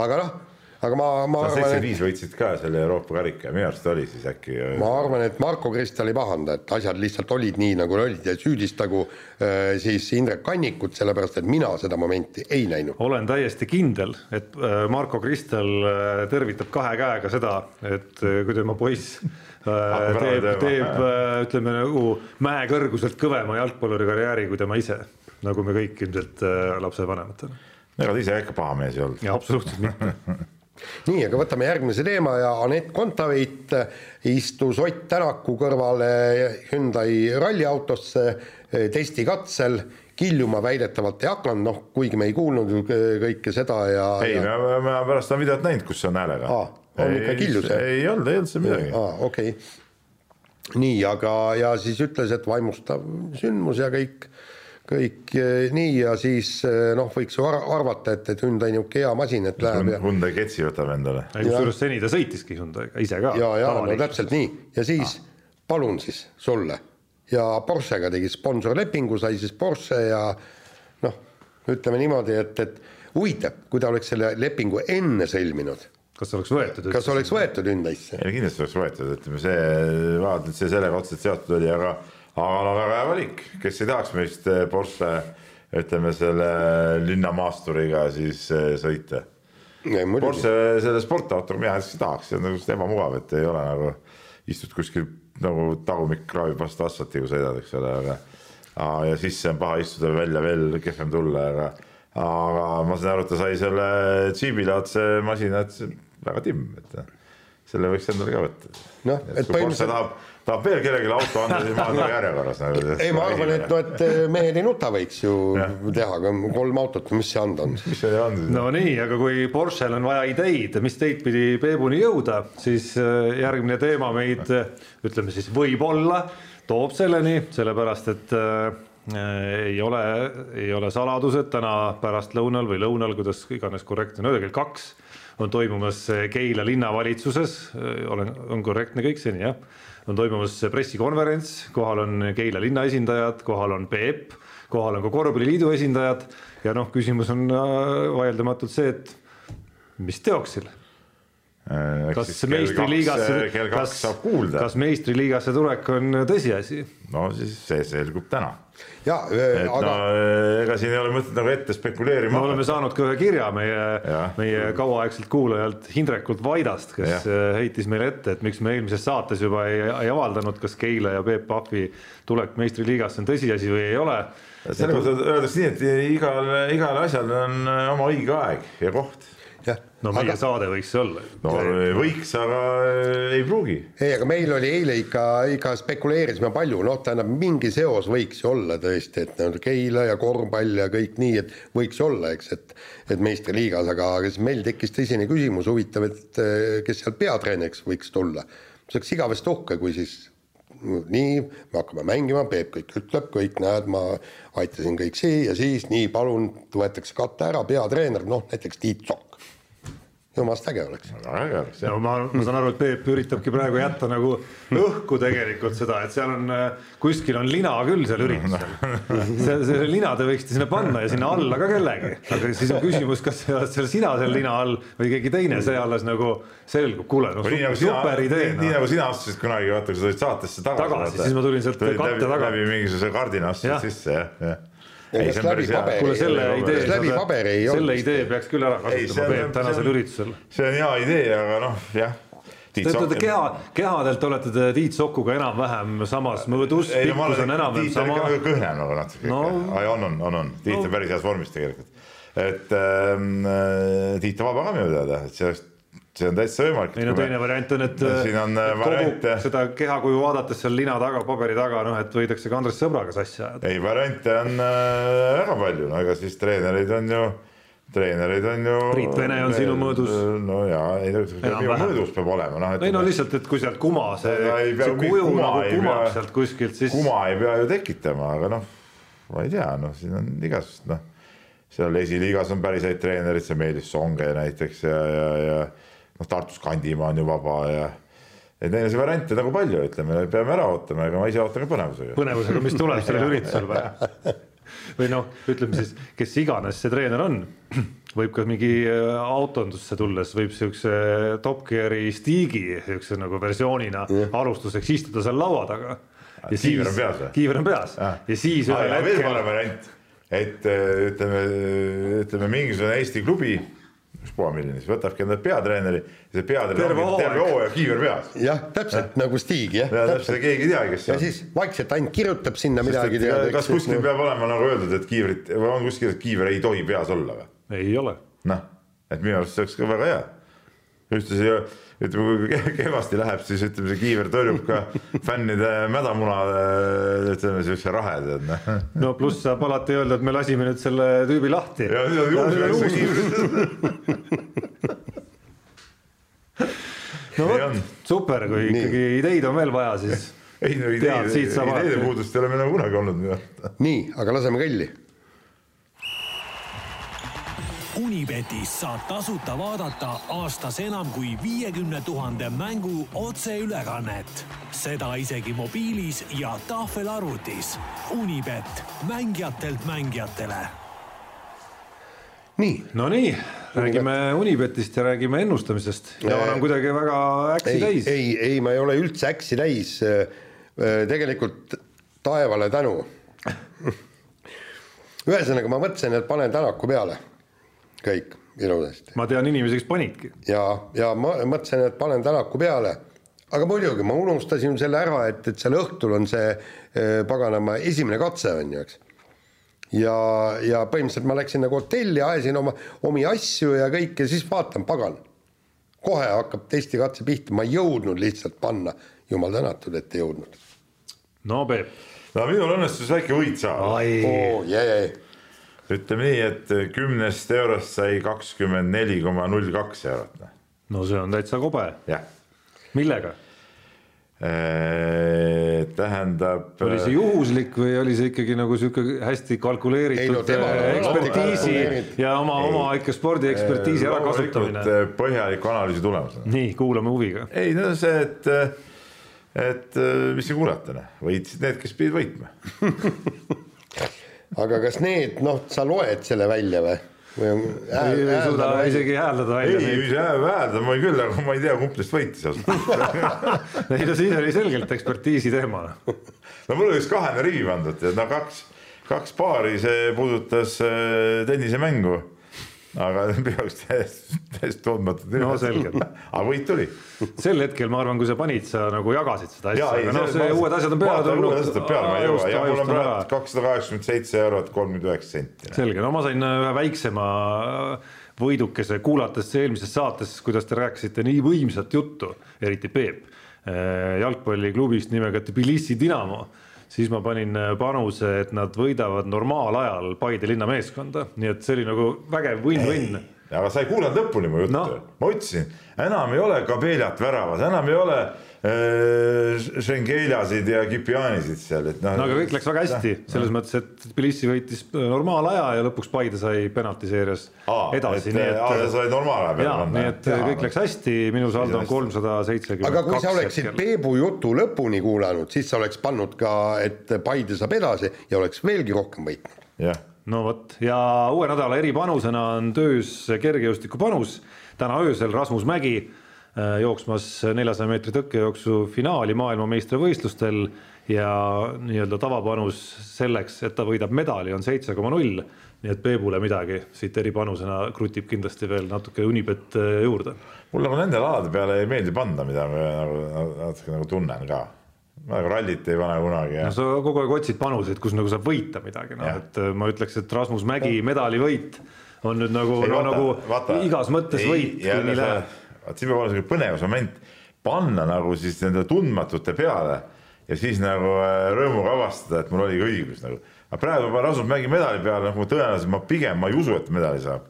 aga noh aga ma, ma arvan. seitsekümmend viis võitsid ka selle Euroopa karika, minu arust oli siis äkki. ma arvan, et Marko Kristal ei pahanda, et asjad lihtsalt olid nii, nagu olid ja süüdistagu äh, siis Indrek Kannikut, sellepärast et mina seda momenti ei näinud. olen täiesti kindel, et äh, Marko Kristal äh, tervitab kahe käega seda, et kui tema poiss teeb, teeb ütleme nagu mäe kõrguselt kõvema jalgpalluri karjääri kui tema ise, nagu me kõik ilmselt lapsevanematena ega ta ise ikka paha mees ei olnud. absoluutselt mitte nii, aga võtame järgmise teema ja Anett Kontaveit istus Ott Tänaku kõrvale Hyundai ralliautosse eh, testikatsel kiljuma väidetavalt ei hakanud, noh, kuigi me ei kuulnud ju kõike seda ja. ei ja..., me, me pärast on videot näinud, kus see on häälega. on ikka kiljus? ei olnud, ei olnud seal midagi. okei okay., nii, aga, ja siis ütles, et vaimustav sündmus ja kõik kõik eh, nii ja siis eh, noh, võiks ju arvata, et, et Hyundai niisugune hea masin, et läheb ja. Hyundai Getsi võtab endale. kusjuures seni ta sõitiski Hyundai'ga ise ka. ja, ja no täpselt nii ja siis ah. palun siis sulle ja Porschega tegi sponsorlepingu, sai siis Porsche ja noh, ütleme niimoodi, et, et huvitav, kui ta oleks selle lepingu enne sõlminud kas oleks võetud? kas oleks võetud Hyundai'sse? kindlasti oleks võetud, ütleme see, vaata, et see sellega otseselt seotud oli, aga aga no väga hea valik, kes ei tahaks meist eh, Porsche ütleme selle linnamaasturiga siis eh, sõita. Porsche selle sportautoga mina näiteks ei tahaks, see on nagu ebamugav, et ei ole nagu istud kuskil nagu tagumik kraabib vastu asfalti, kui sõidad, eks ole, aga ja sisse on paha istuda, välja veel kehvem tulla, aga aga ma saan aru, et ta sai selle džiibilaadse masina, et väga timm, et selle võiks endale ka võtta. noh, et põhimõtteliselt tahab tahab veel kellelegi auto anda, siis ma olen nagu järjekorras nagu. ei, ma arvan, et no, et eh, mehed ei nuta võiks ju ja. teha, aga kolm autot, mis see anda on? mis see on siis? no nii, aga kui Porschel on vaja ideid, mis teid pidi Peebuni jõuda, siis eh, järgmine teema meid ütleme siis võib-olla toob selleni, sellepärast et ei ole, ei ole saladus, et täna pärastlõunal või lõunal, kuidas iganes korrektne on öelda, kell kaks on toimumas Keila linnavalitsuses, olen, on korrektne kõik seni jah on toimumas pressikonverents, kohal on Keila linna esindajad, kohal on Peep, kohal on ka korvpalliliidu esindajad ja noh, küsimus on äh, vaieldamatult see, et mis teoksil äh, kas meistriliigasse, kas, kas meistriliigasse tulek on tõsiasi? no siis see selgub täna ja, et aga... no ega siin ei ole mõtet nagu ette spekuleerima. me oleme saanud ka ühe kirja meie, meie kauaaegselt kuulajalt Hindrekult Vaidast, kes ja. Äh, heitis meile ette, et miks me eelmises saates juba ei, ei avaldanud, kas Keila ja Peep Pahvi tulek meistriliigasse on tõsiasi või ei ole. selles mõttes öeldakse nii, et igal, igal asjal on oma õige aeg ja koht no meie aga... saade võiks see olla. no võiks, aga ei pruugi. ei, aga meil oli eile ikka, ikka spekuleerisime palju, noh, tähendab mingi seos võiks ju olla tõesti, et nagu Keila ja korvpall ja kõik nii, et võiks olla, eks, et et meistriliigas, aga, aga siis meil tekkis tõsine küsimus, huvitav, et kes seal peatreeneriks võiks tulla. see oleks igavesti uhke, kui siis nii, me hakkame mängima, Peep kõik ütleb, kõik näed, ma aitasin kõik siia ja siis nii, palun, võetakse kate ära, peatreener, noh näiteks Tiit Sokk jumalast äge oleks. väga äge oleks jah no ma, ma saan aru, et Peep üritabki praegu jätta nagu õhku tegelikult seda, et seal on äh, kuskil on lina küll seal üritusel. see, selle lina te võiksite sinna panna ja sinna alla ka kellegi, aga siis on küsimus, kas sa oled seal sina seal lina all või keegi teine, see alles nagu selgub, kuule no nii nagu super, sina, super idee nii, nii no.. nagu sina astusid kunagi, vaata kui sa tulid saatesse tagasi. Tagasi, siis ma tulin sealt katte taga. läbi mingisuguse kardina astusid sisse jah, jah. Ja kas läbi paberi- kuule selle Ei, idee, ei selle olnud idee peaks küll ära Ei, see kasutama on- Peep see tänasel on- üritusel. see on hea idee, aga noh, jah. Te ütlete keha, kehadelt olete te Tiit Sokuga enam-vähem samas mõõdus, ei pikkus on enam-vähem on sama kõhnem nagu natuke No. on, on, on, on, Tiit No. on päris heas vormis tegelikult. et ähm, äh, Tiit on vaba ka minu teada, et see oleks, see on täitsa võimalik. ei no teine variant on, et Siin on, et äh, kogu variante. seda kehakuju vaadates seal lina taga, paberi taga, noh et võidakse ka Andres Sõbraga sassi ajada. ei, variante on äh, väga palju, no ega siis treenereid on ju, treenereid on ju. Priit Vene on sinu mõõdus. no jaa, ei no mõõdus peab olema, noh. ei no lihtsalt, et kui sealt kuma see, see kuju nagu kumab sealt kuskilt, siis kuma ei pea ju tekitama, aga noh, ma ei tea, noh, siin on igasugust, noh, seal esiliigas on päris häid treenereid, see Meelis Songe näiteks ja, ja, ja noh, Tartus Kandimaa on ju vaba ja et neil on see variante nagu palju, ütleme, peame ära ootama, ega ma ise ootan ka põnevusega. põnevusega, mis tuleb sellel üritusel või? või noh, ütleme siis, kes iganes see treener on, võib ka mingi äh, autondusse tulles võib siukse Top Gear'i Stigi siukse nagu versioonina alustuseks istuda seal laua taga. kiiver on peas või? kiiver on peas Ah. ja siis ah,. ühel ja veel hetkel parem variant, et äh, ütleme, ütleme mingisugune Eesti klubi, ükspuha milline, siis võtabki endale peatreeneri ja see peatreener Terve ongi terve hooaeg. hooaja kiiver peas. jah, täpselt nagu Stig jah, ja täpselt keegi ei teagi, kes see ja on. siis vaikselt ainult kirjutab sinna midagi. kas kuskil peab olema nagu öeldud, et kiivrit või on kuskil, et kiiver ei tohi peas olla või? ei ole. noh, et minu arust see oleks ka väga hea. Ühtlasi ütleme, kui ke- kehvasti läheb, siis ütleme, see kiiver tõrjub ka fännide mädamuna, ütleme siukse rahe tead noh. no pluss saab alati öelda, et me lasime nüüd selle tüübi lahti. no vot super, kui Nii. ikkagi ideid on veel vaja, siis ei no Tead, ideede, puudust ei ole meil nagu kunagi olnud nii, aga laseme kõlli. Unibetis saab tasuta vaadata aastas enam kui viiekümne tuhande mängu otseülekannet. seda isegi mobiilis ja tahvelarvutis. Unibet, mängijatelt mängijatele nii, no nii, räägime Unibetist ja räägime ennustamisest. Jaan on kuidagi väga äksi ei, täis. ei, ei, ma ei ole üldse äksi täis. tegelikult taevale tänu. ühesõnaga, ma mõtlesin, et panen Tänaku peale kõik ilusasti ma tean inimesi, kes panidki. ja, ja ma mõtlesin, et panen Tänaku peale. aga muidugi ma unustasin selle ära, et, et seal õhtul on see eh, paganama esimene katse on ju, eks. ja, ja põhimõtteliselt ma läksin nagu hotelli, ajasin oma, omi asju ja kõike, siis vaatan, pagan. kohe hakkab testikatse pihta, ma ei jõudnud lihtsalt panna, jumal tänatud, et ei jõudnud. no Peep. no minul õnnestus väike võit saada. ai, oo, jee, jee, ütleme nii, et kümnest eurost sai kakskümmend neli koma null kaks eurot, noh, no see on täitsa kobe. jah. millega? tähendab. oli see juhuslik või oli see ikkagi nagu sihuke hästi Ei kalkuleeritud no tema- äh, ekspertiisi kalkuleeritud. ja oma, oma ikka spordiekspertiisi ärakasutamine? äh, põhjaliku analüüsi tulemusena. nii, kuulame huviga. ei no see, et, et mis siin kuulata, noh, võitsid need, kes pidid võitma. aga kas need, noh, sa loed selle välja või? või on ei ei suuda isegi hääldada ei, välja. ei hääldada ma küll, aga ma ei tea, kumb neist võitis ausalt öeldes. ei no siis oli selgelt ekspertiisi teema. no mul oli üks kahene rivi pandud, no kaks, kaks paari, see puudutas äh, tennisemängu. Aga jaoks täiesti, tundmatud. No selge. aga võit tuli. sel hetkel ma arvan, kui sa panid, sa nagu jagasid seda asja, aga noh, see uued asjad on peale tulnud. uued asjad on peale, ma ei jõua ja mul on praegu kakssada kaheksakümmend seitse eurot kolmkümmend üheksa senti. selge, no ma sain äh, ühe väiksema võidukese, kuulates eelmises saates, kuidas te rääkisite nii võimsat juttu, eriti Peep, jalgpalliklubist nimega Tbilisi Dinamo, siis ma panin äh, panuse, et nad võidavad normaalajal Paide linna meeskonda, nii et see oli nagu vägev win-win. aga sa ei kuulanud lõpuni mu juttu no., ma ütlesin, enam ei ole Kabeljat väravas, enam ei ole Šengeljasid ja Kipianisid seal, et noh. no aga kõik läks väga hästi, selles mõttes, et Tbilisi võitis normaalaja ja lõpuks Paide sai penaltiseerias edasi. aa, sa said normaalaja peale panna. nii et ja, kõik läks hästi, minu saldo on kolmsada seitsekümmend. aga kui sa oleksid Peebu jutu lõpuni kuulanud, siis sa oleks pannud ka, et Paide saab edasi ja oleks veelgi rohkem võitnud. no vot ja uue nädala eripanusena on töös kergejõustikupanus täna öösel Rasmus Mägi Äh, jooksmas neljasaja meetri tõkkejooksu finaali maailmameistrivõistlustel ja nii-öelda tavapanus selleks, et ta võidab medali, on seitse koma null. nii et Peebule midagi siit eripanusena krutib kindlasti veel natuke Unibet äh, juurde. mulle nagu nendel alade peale ei meeldi panna, mida ma nagu natuke nagu tunnen ka nagu rallit ei pane kunagi. no sa kogu aeg otsid panuseid, kus nagu saab võita midagi, noh et äh, ma ütleks, et Rasmus Mägi medalivõit on nüüd nagu, no, nagu vaata, igas mõttes ei, võit, kui nii läheb vot siin peab olema sihuke põnevus moment, panna nagu siis nende tundmatute peale ja siis nagu äh, rõõmuga avastada, et mul oligi õigus nagu. aga praegu ma Rasmus Mägi medali peale, nagu tõenäoliselt ma pigem, ma ei usu, et medali saab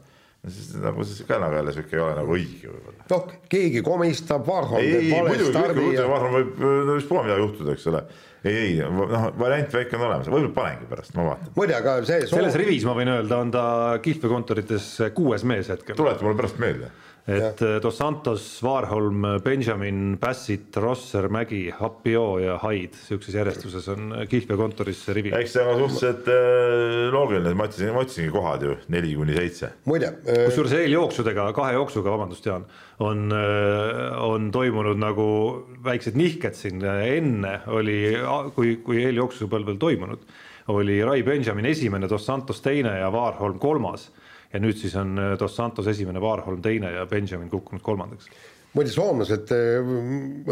siis nagu siis ka nagu jälle sihuke ei ole nagu õige võib-olla. noh, keegi komistab, Varholm teeb vale stardi. Ja... Varholm võib, no vist midagi juhtuda, eks ole. ei, ei noh, variant väike on olemas, võib-olla panengi pärast, ma vaatan. muide, aga see soov... selles rivis ma võin öelda, on ta kihlveokontorites kuues mees hetkel. tuleta mulle pärast meelde et ja. Dos Santos, Warholm, Benjamin, Bassett, Rosser, Mägi, Hapio ja Haid, sihukeses järjestuses on kihlveokontoris see rivi. eks see on suhteliselt äh, loogiline, ma otsisin, ma otsisingi kohad ju neli kuni seitse. muide äh.... kusjuures eeljooksudega, kahe jooksuga, vabandust, Jaan, on, on toimunud nagu väiksed nihked siin, enne oli, kui, kui eeljooksu pole veel toimunud, oli Rai Benjamin esimene, Dos Santos teine ja Warholm kolmas ja nüüd siis on äh, Dos Santos esimene, Warholm teine ja Benjamin kukkunud kolmandaks. muide, soomlased äh,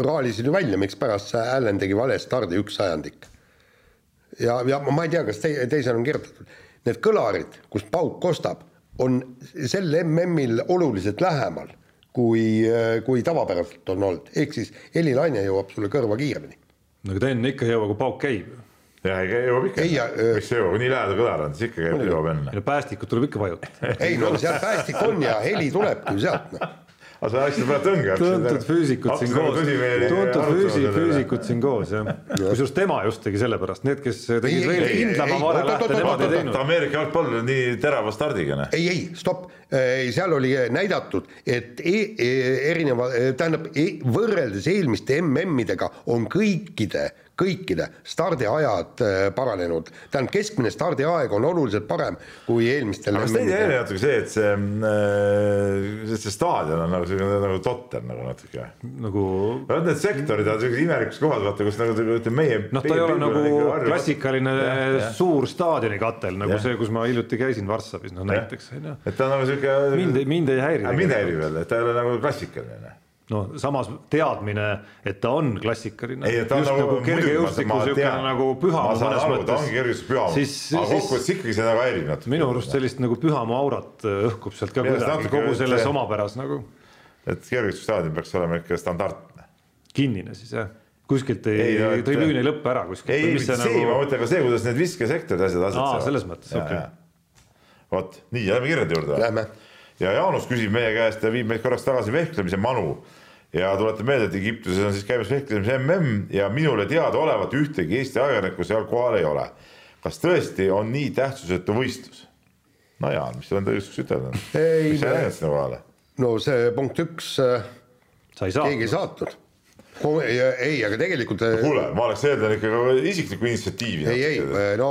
raalisid ju välja, mikspärast see Allan tegi vale stardi üks sajandik. ja, ja ma ei tea, kas te, teisel on kirjutatud, need kõlarid, kus pauk kostab, on sel MM-il oluliselt lähemal kui, äh, kui tavapäraselt on olnud, ehk siis helilaine jõuab sulle kõrva kiiremini. no aga ta enne ikka ei jõua, kui pauk käib jah, jõuab ikka. mis see jõuab, nii lähedal kõlar on, siis ikka käib, jõuab enne. päästikut tuleb ikka vajutada. ei no seal päästik on ja heli tulebki ju sealt noh aga sa läksid praegu tõnge. tuntud füüsikud siin koos, tuntud füüsi, füüsikud siin koos jah. kusjuures tema just tegi sellepärast, need, kes tegid veel kindlama vare lähte, nemad ei teinud. Ameerika jalgpall on nii terava stardiga. Noh. ei, ei stopp, seal oli näidatud, et e e erineva, tähendab e võrreldes eelmiste MM-idega on kõikide kõikide stardiajad äh, paranenud, tähendab keskmine stardiaeg on oluliselt parem kui eelmistel. aga kas teid ei häiri natuke see, et see, äh, see staadion on nagu selline nagu totter nagu natuke? nagu. vot need sektorid on sellised imelikus kohas, vaata, kus nagu ütleme meie. noh, ta ei ole nagu klassikaline ja, ja. suur staadionikatel nagu ja. see, kus ma hiljuti käisin Varssavis, noh näiteks on ju. et ta on nagu sihuke. mind, mind ei häiri. mind häirib jälle, et ta ei ole nagu klassikaline no samas teadmine, et ta on klassikaline. ei, nagu, nagu nagu kergejõustiku pühamu, aga kokkuvõttes ikkagi see nagu häirib natuke. minu arust sellist nagu pühamu aurat äh, õhkub sealt ka kuidagi kogu selles omapäras nagu. et kergejõustikustadion peaks olema ikka standardne. kinnine siis jah kuskilt ei, ei, no, tribüün ei lõppe ära kuskilt. ei, mitte see, nagu... ma mõtlen ka see, kuidas need viskesektorid, asjad asetsevad. selles mõttes, okei okay.. vot, nii, lähme kirjade juurde. Ja Jaanus küsib meie käest ja viib meid korraks tagasi vehklemise manu ja tuletan meelde, et Egiptuses on siis käimas vehklemise mm ja minule teadaolevalt ühtegi Eesti ajakirjanikku seal kohal ei ole. kas tõesti on nii tähtsusetu võistlus? no Jaan, mis sul enda õiguseks ütelda on? miks sa ei läinud sinna kohale? no see punkt üks, äh, keegi ei saatnud ei, aga tegelikult. Äh, kuule, ma oleks eeldanud ikka isiklikku initsiatiivi. ei, ei, äh, no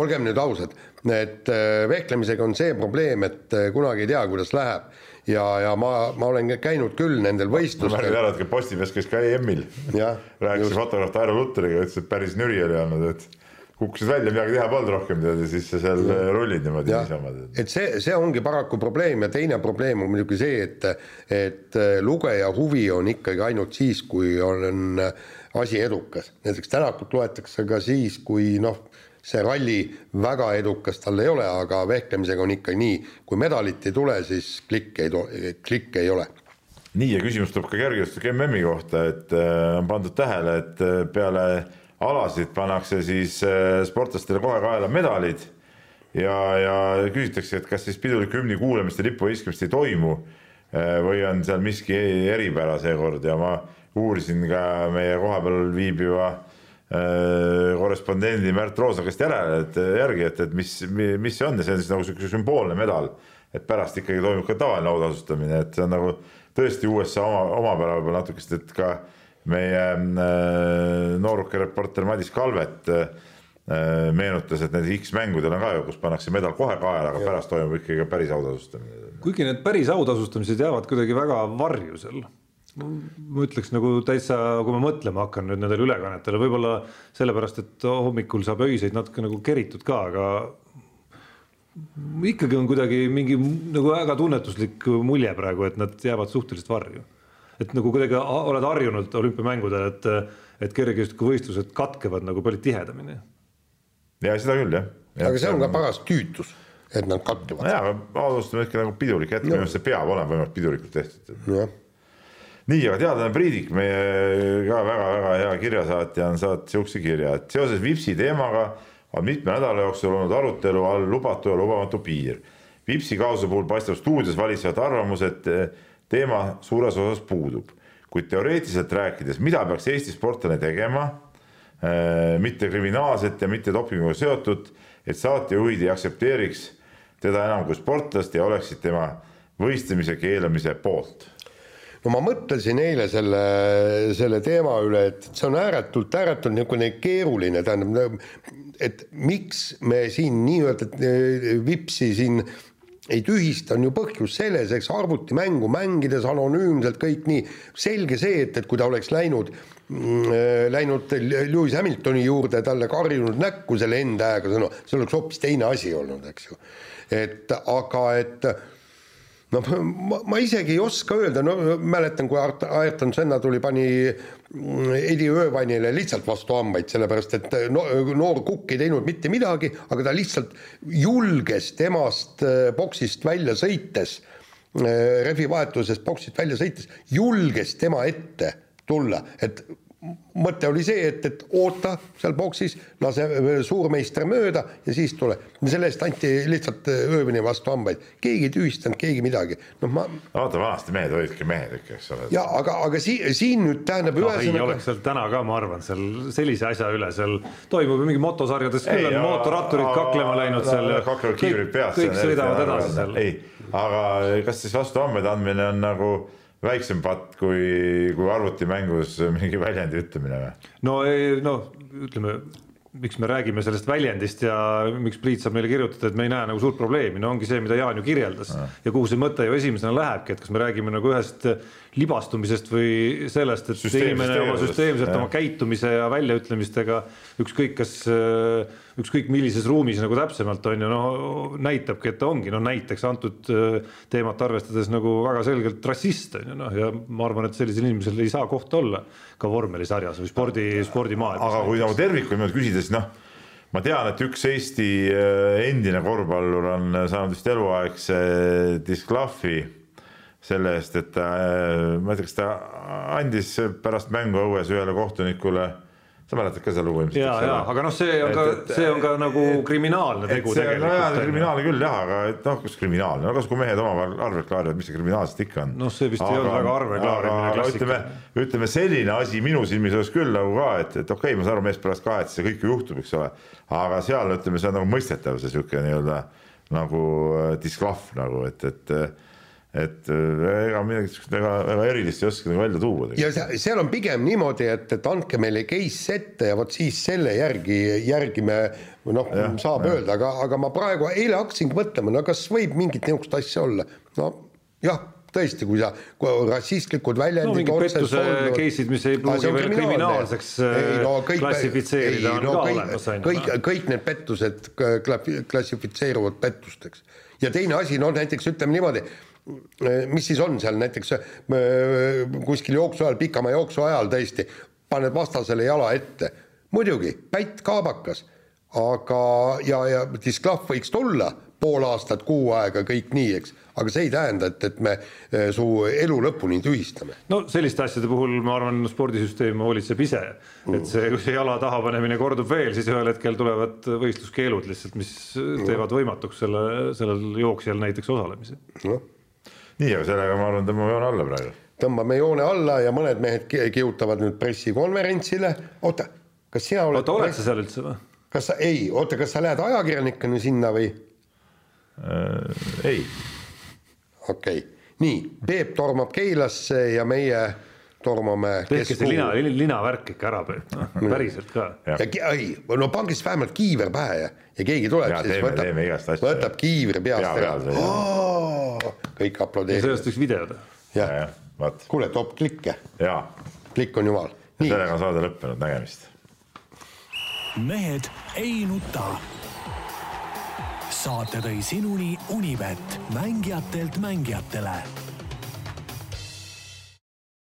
olgem nüüd ausad, et vehklemisega on see probleem, et kunagi ei tea, kuidas läheb ja, ja ma, ma olen käinud küll nendel võistlustel. märgin ära, et Postimees käis ka EM-il. rääkis fotograaf Aero Luteriga, ütles, et päris nüri oli olnud, et kukkusid välja, midagi teha polnud rohkem tead ja siis sa seal ja. rullid niimoodi niisama. et see, see ongi paraku probleem ja teine probleem on muidugi see, et, et lugeja huvi on ikkagi ainult siis, kui on asi edukas. näiteks Tänakut loetakse ka siis, kui noh see ralli väga edukas tal ei ole, aga vehklemisega on ikka nii, kui medalit ei tule, siis klikk ei, klikk ei ole. nii ja küsimus tuleb ka kergejõustiku MM-i kohta, et äh, on pandud tähele, et äh, peale alasid pannakse siis äh, sportlastele kohe kaela medalid ja, ja küsitakse, et kas siis piduliku hümni kuulamist ja lipu viskimist ei toimu või on seal miski eripära seekord ja ma uurisin ka meie kohapeal viibiva äh, korrespondendi Märt Roosna käest järele, et järgi, et, et mis, mis see on ja see on siis nagu sihuke sümboolne medal, et pärast ikkagi toimub ka tavaline autasustamine, et see on nagu tõesti USA oma, omapära võib-olla natukest, et ka meie äh, nooruke reporter Madis Kalvet äh, meenutas, et need X-mängudel on ka ju, kus pannakse medal kohe kaela, aga ja. pärast toimub ikkagi päris autasustamine. kuigi need päris autasustamised jäävad kuidagi väga varju seal ma ütleks nagu täitsa, kui ma mõtlema hakkan nüüd nendele ülekannetele, võib-olla sellepärast, et hommikul saab öiseid natuke nagu keritud ka, aga ikkagi on kuidagi mingi nagu väga tunnetuslik mulje praegu, et nad jäävad suhteliselt varju. et nagu kuidagi oled harjunud olümpiamängudel, et, et kergejõustikuvõistlused katkevad nagu palju tihedamini. ja seda küll jah ja,. aga see on ka paras tüütus, et nad katkevad. jaa, aga alustamine ikka nagu pidulik hetk, minu arust see peab olema võimalikult pidulikult tehtud. jah nii, aga teadlane Priidik, meie ka väga-väga hea kirjasaatja on saatnud sihukese kirja, et seoses Vipsi teemaga on mitme nädala jooksul olnud arutelu all lubatu ja lubamatu piir. Vipsi kaasuse puhul paistab stuudios valitsevat arvamus, et teema suures osas puudub, kuid teoreetiliselt rääkides, mida peaks Eesti sportlane tegema, eh, mitte kriminaalselt ja mitte dopinguga seotud, et saatejuhid ei aktsepteeriks teda enam kui sportlast ja oleksid tema võistlemise keelamise poolt no ma mõtlesin eile selle, selle teema üle, et see on ääretult, ääretult niisugune keeruline, tähendab, et miks me siin nii-öelda eh, vipsi siin ei tühista, on ju põhjus selles, eks arvutimängu mängides anonüümselt kõik nii, selge see, et, et kui ta oleks läinud mm, äh, läinud Lewis Hamiltoni juurde, talle karjunud näkku selle enda no see oleks hoopis teine asi olnud, eks ju. et aga et noh, ma, ma isegi ei oska öelda, no mäletan, kui Art, Ayrton Senna tuli, pani mm, Eddie Irvine'ile lihtsalt vastu hambaid, sellepärast et no, noor kukk ei teinud mitte midagi, aga ta lihtsalt julges temast äh, boksist välja sõites, äh, rehvivahetusest boksist välja sõites, julges tema ette tulla, et mõte oli see, et, et oota seal boksis, lase suurmeister mööda ja siis tule. selle eest anti lihtsalt ööbini vastu hambaid, keegi ei tühistanud, keegi midagi, noh ma. vaata, vanasti mehed olidki mehed ikka, eks ole. ja aga, aga siin, siin nüüd tähendab no,. ei oleks seal täna ka, ma arvan, seal sellise asja üle seal toimub ju mingi motosarjades küll on mootorratturid kaklema läinud seal ja kaklevad kiivrid peas. kõik sõidavad edasi seal. ei, aga kas siis vastu hambaid andmine on nagu väiksem patt kui, kui arvutimängus mingi väljendi ütlemine või? no noh, ütleme miks me räägime sellest väljendist ja miks Priit saab meile kirjutada, et me ei näe nagu suurt probleemi, no ongi see, mida Jaan ju kirjeldas ja, ja kuhu see mõte ju esimesena lähebki, et kas me räägime nagu ühest libastumisest või sellest, et inimene oma süsteemselt oma käitumise ja väljaütlemistega ükskõik, kas ükskõik millises ruumis nagu täpsemalt on ju, no näitabki, et ta ongi, no näiteks antud äh, teemat arvestades nagu väga selgelt rassist on ju noh, ja ma arvan, et sellisel inimesel ei saa kohta olla ka vormelisarjas või spordi, spordimaailmas. aga kui nagu tervikut niimoodi küsida, siis noh ma tean, et üks Eesti äh, endine korvpallur on saanud vist eluaegse disklahvi selle eest, et ta, ma ei tea, kas ta andis pärast mängu õues ühele kohtunikule sa mäletad ka seda lugu ilmselt? ja, ja, aga noh, see on ka, see on ka nagu kriminaalne tegu tegelikult. nojah, kriminaalne küll jah, aga et noh, kas kriminaalne, no kas, kui mehed omavahel arveid klaarivad, mis see kriminaalselt ikka on? noh, see vist aga, ei olnud väga arve klaarimine klassika. ütleme, ütleme selline asi minu silmis oleks küll nagu ka, et, et okei okay,, ma saan aru, mees pärast ka, et see kõik ju juhtub, eks ole, aga seal ütleme, see on nagu mõistetav, see sihuke nii-öelda nagu äh, disklahv nagu, et, et et äh, ega midagi sihukest väga, väga erilist ei oska nagu välja tuua. ja seal on pigem niimoodi, et, et andke meile case ette ja vot siis selle järgi, järgi me noh, saab ja. öelda, aga, aga ma praegu eile hakkasingi mõtlema, no kas võib mingit niisugust asja olla, no jah tõesti, kui sa kui rassistlikud väljendid no, pettuse case'id, mis ei pruugi veel kriminaalseks ei, no, kõik, klassifitseerida, on no, ka kõik, olemas. kõik, kõik need pettused klassifitseeruvad pettusteks. ja teine asi, no näiteks ütleme niimoodi mis siis on seal näiteks äh, kuskil jooksu ajal, pikama jooksu ajal tõesti, paned vastasele jala ette, muidugi, pätt kaabakas, aga, ja, ja disklahv võiks tulla pool aastat, kuu aega, kõik nii, eks, aga see ei tähenda, et, et me äh, su elu lõpuni tühistame. no selliste asjade puhul ma arvan, spordisüsteem hoolitseb ise, et see, kui see jala taha panemine kordub veel, siis ühel hetkel tulevad võistluskeelud lihtsalt, mis teevad võimatuks selle, sellel jooksjal näiteks osalemise. noh nii, aga sellega ma arvan, tõmbame joone alla praegu. tõmbame joone alla ja mõned mehed ki- kihutavad nüüd pressikonverentsile. oota, kas sina oled oota, oled sa seal üldse või? kas sa, ei, oota, kas sa lähed ajakirjanikuna sinna või? Äh, ei, okei okay., nii, Peep tormab Keilasse ja meie tormame. tehke see lina, linavärk ikka ära, noh päriselt ka. ja ei, no pange siis vähemalt kiiver pähe ja, ja keegi tuleb Jaa, siis teeme- võtab asju. võtab kiivri peast Pea ära või?. kõik ja aplodeerivad. sellest võiks video teha. ja, jah, jah, vaat kuule, top klikke, ja klikk on jumal. nii, sellega on saade lõppenud, nägemist mehed ei nuta. saate tõi sinuni Unibet, mängijatelt mängijatele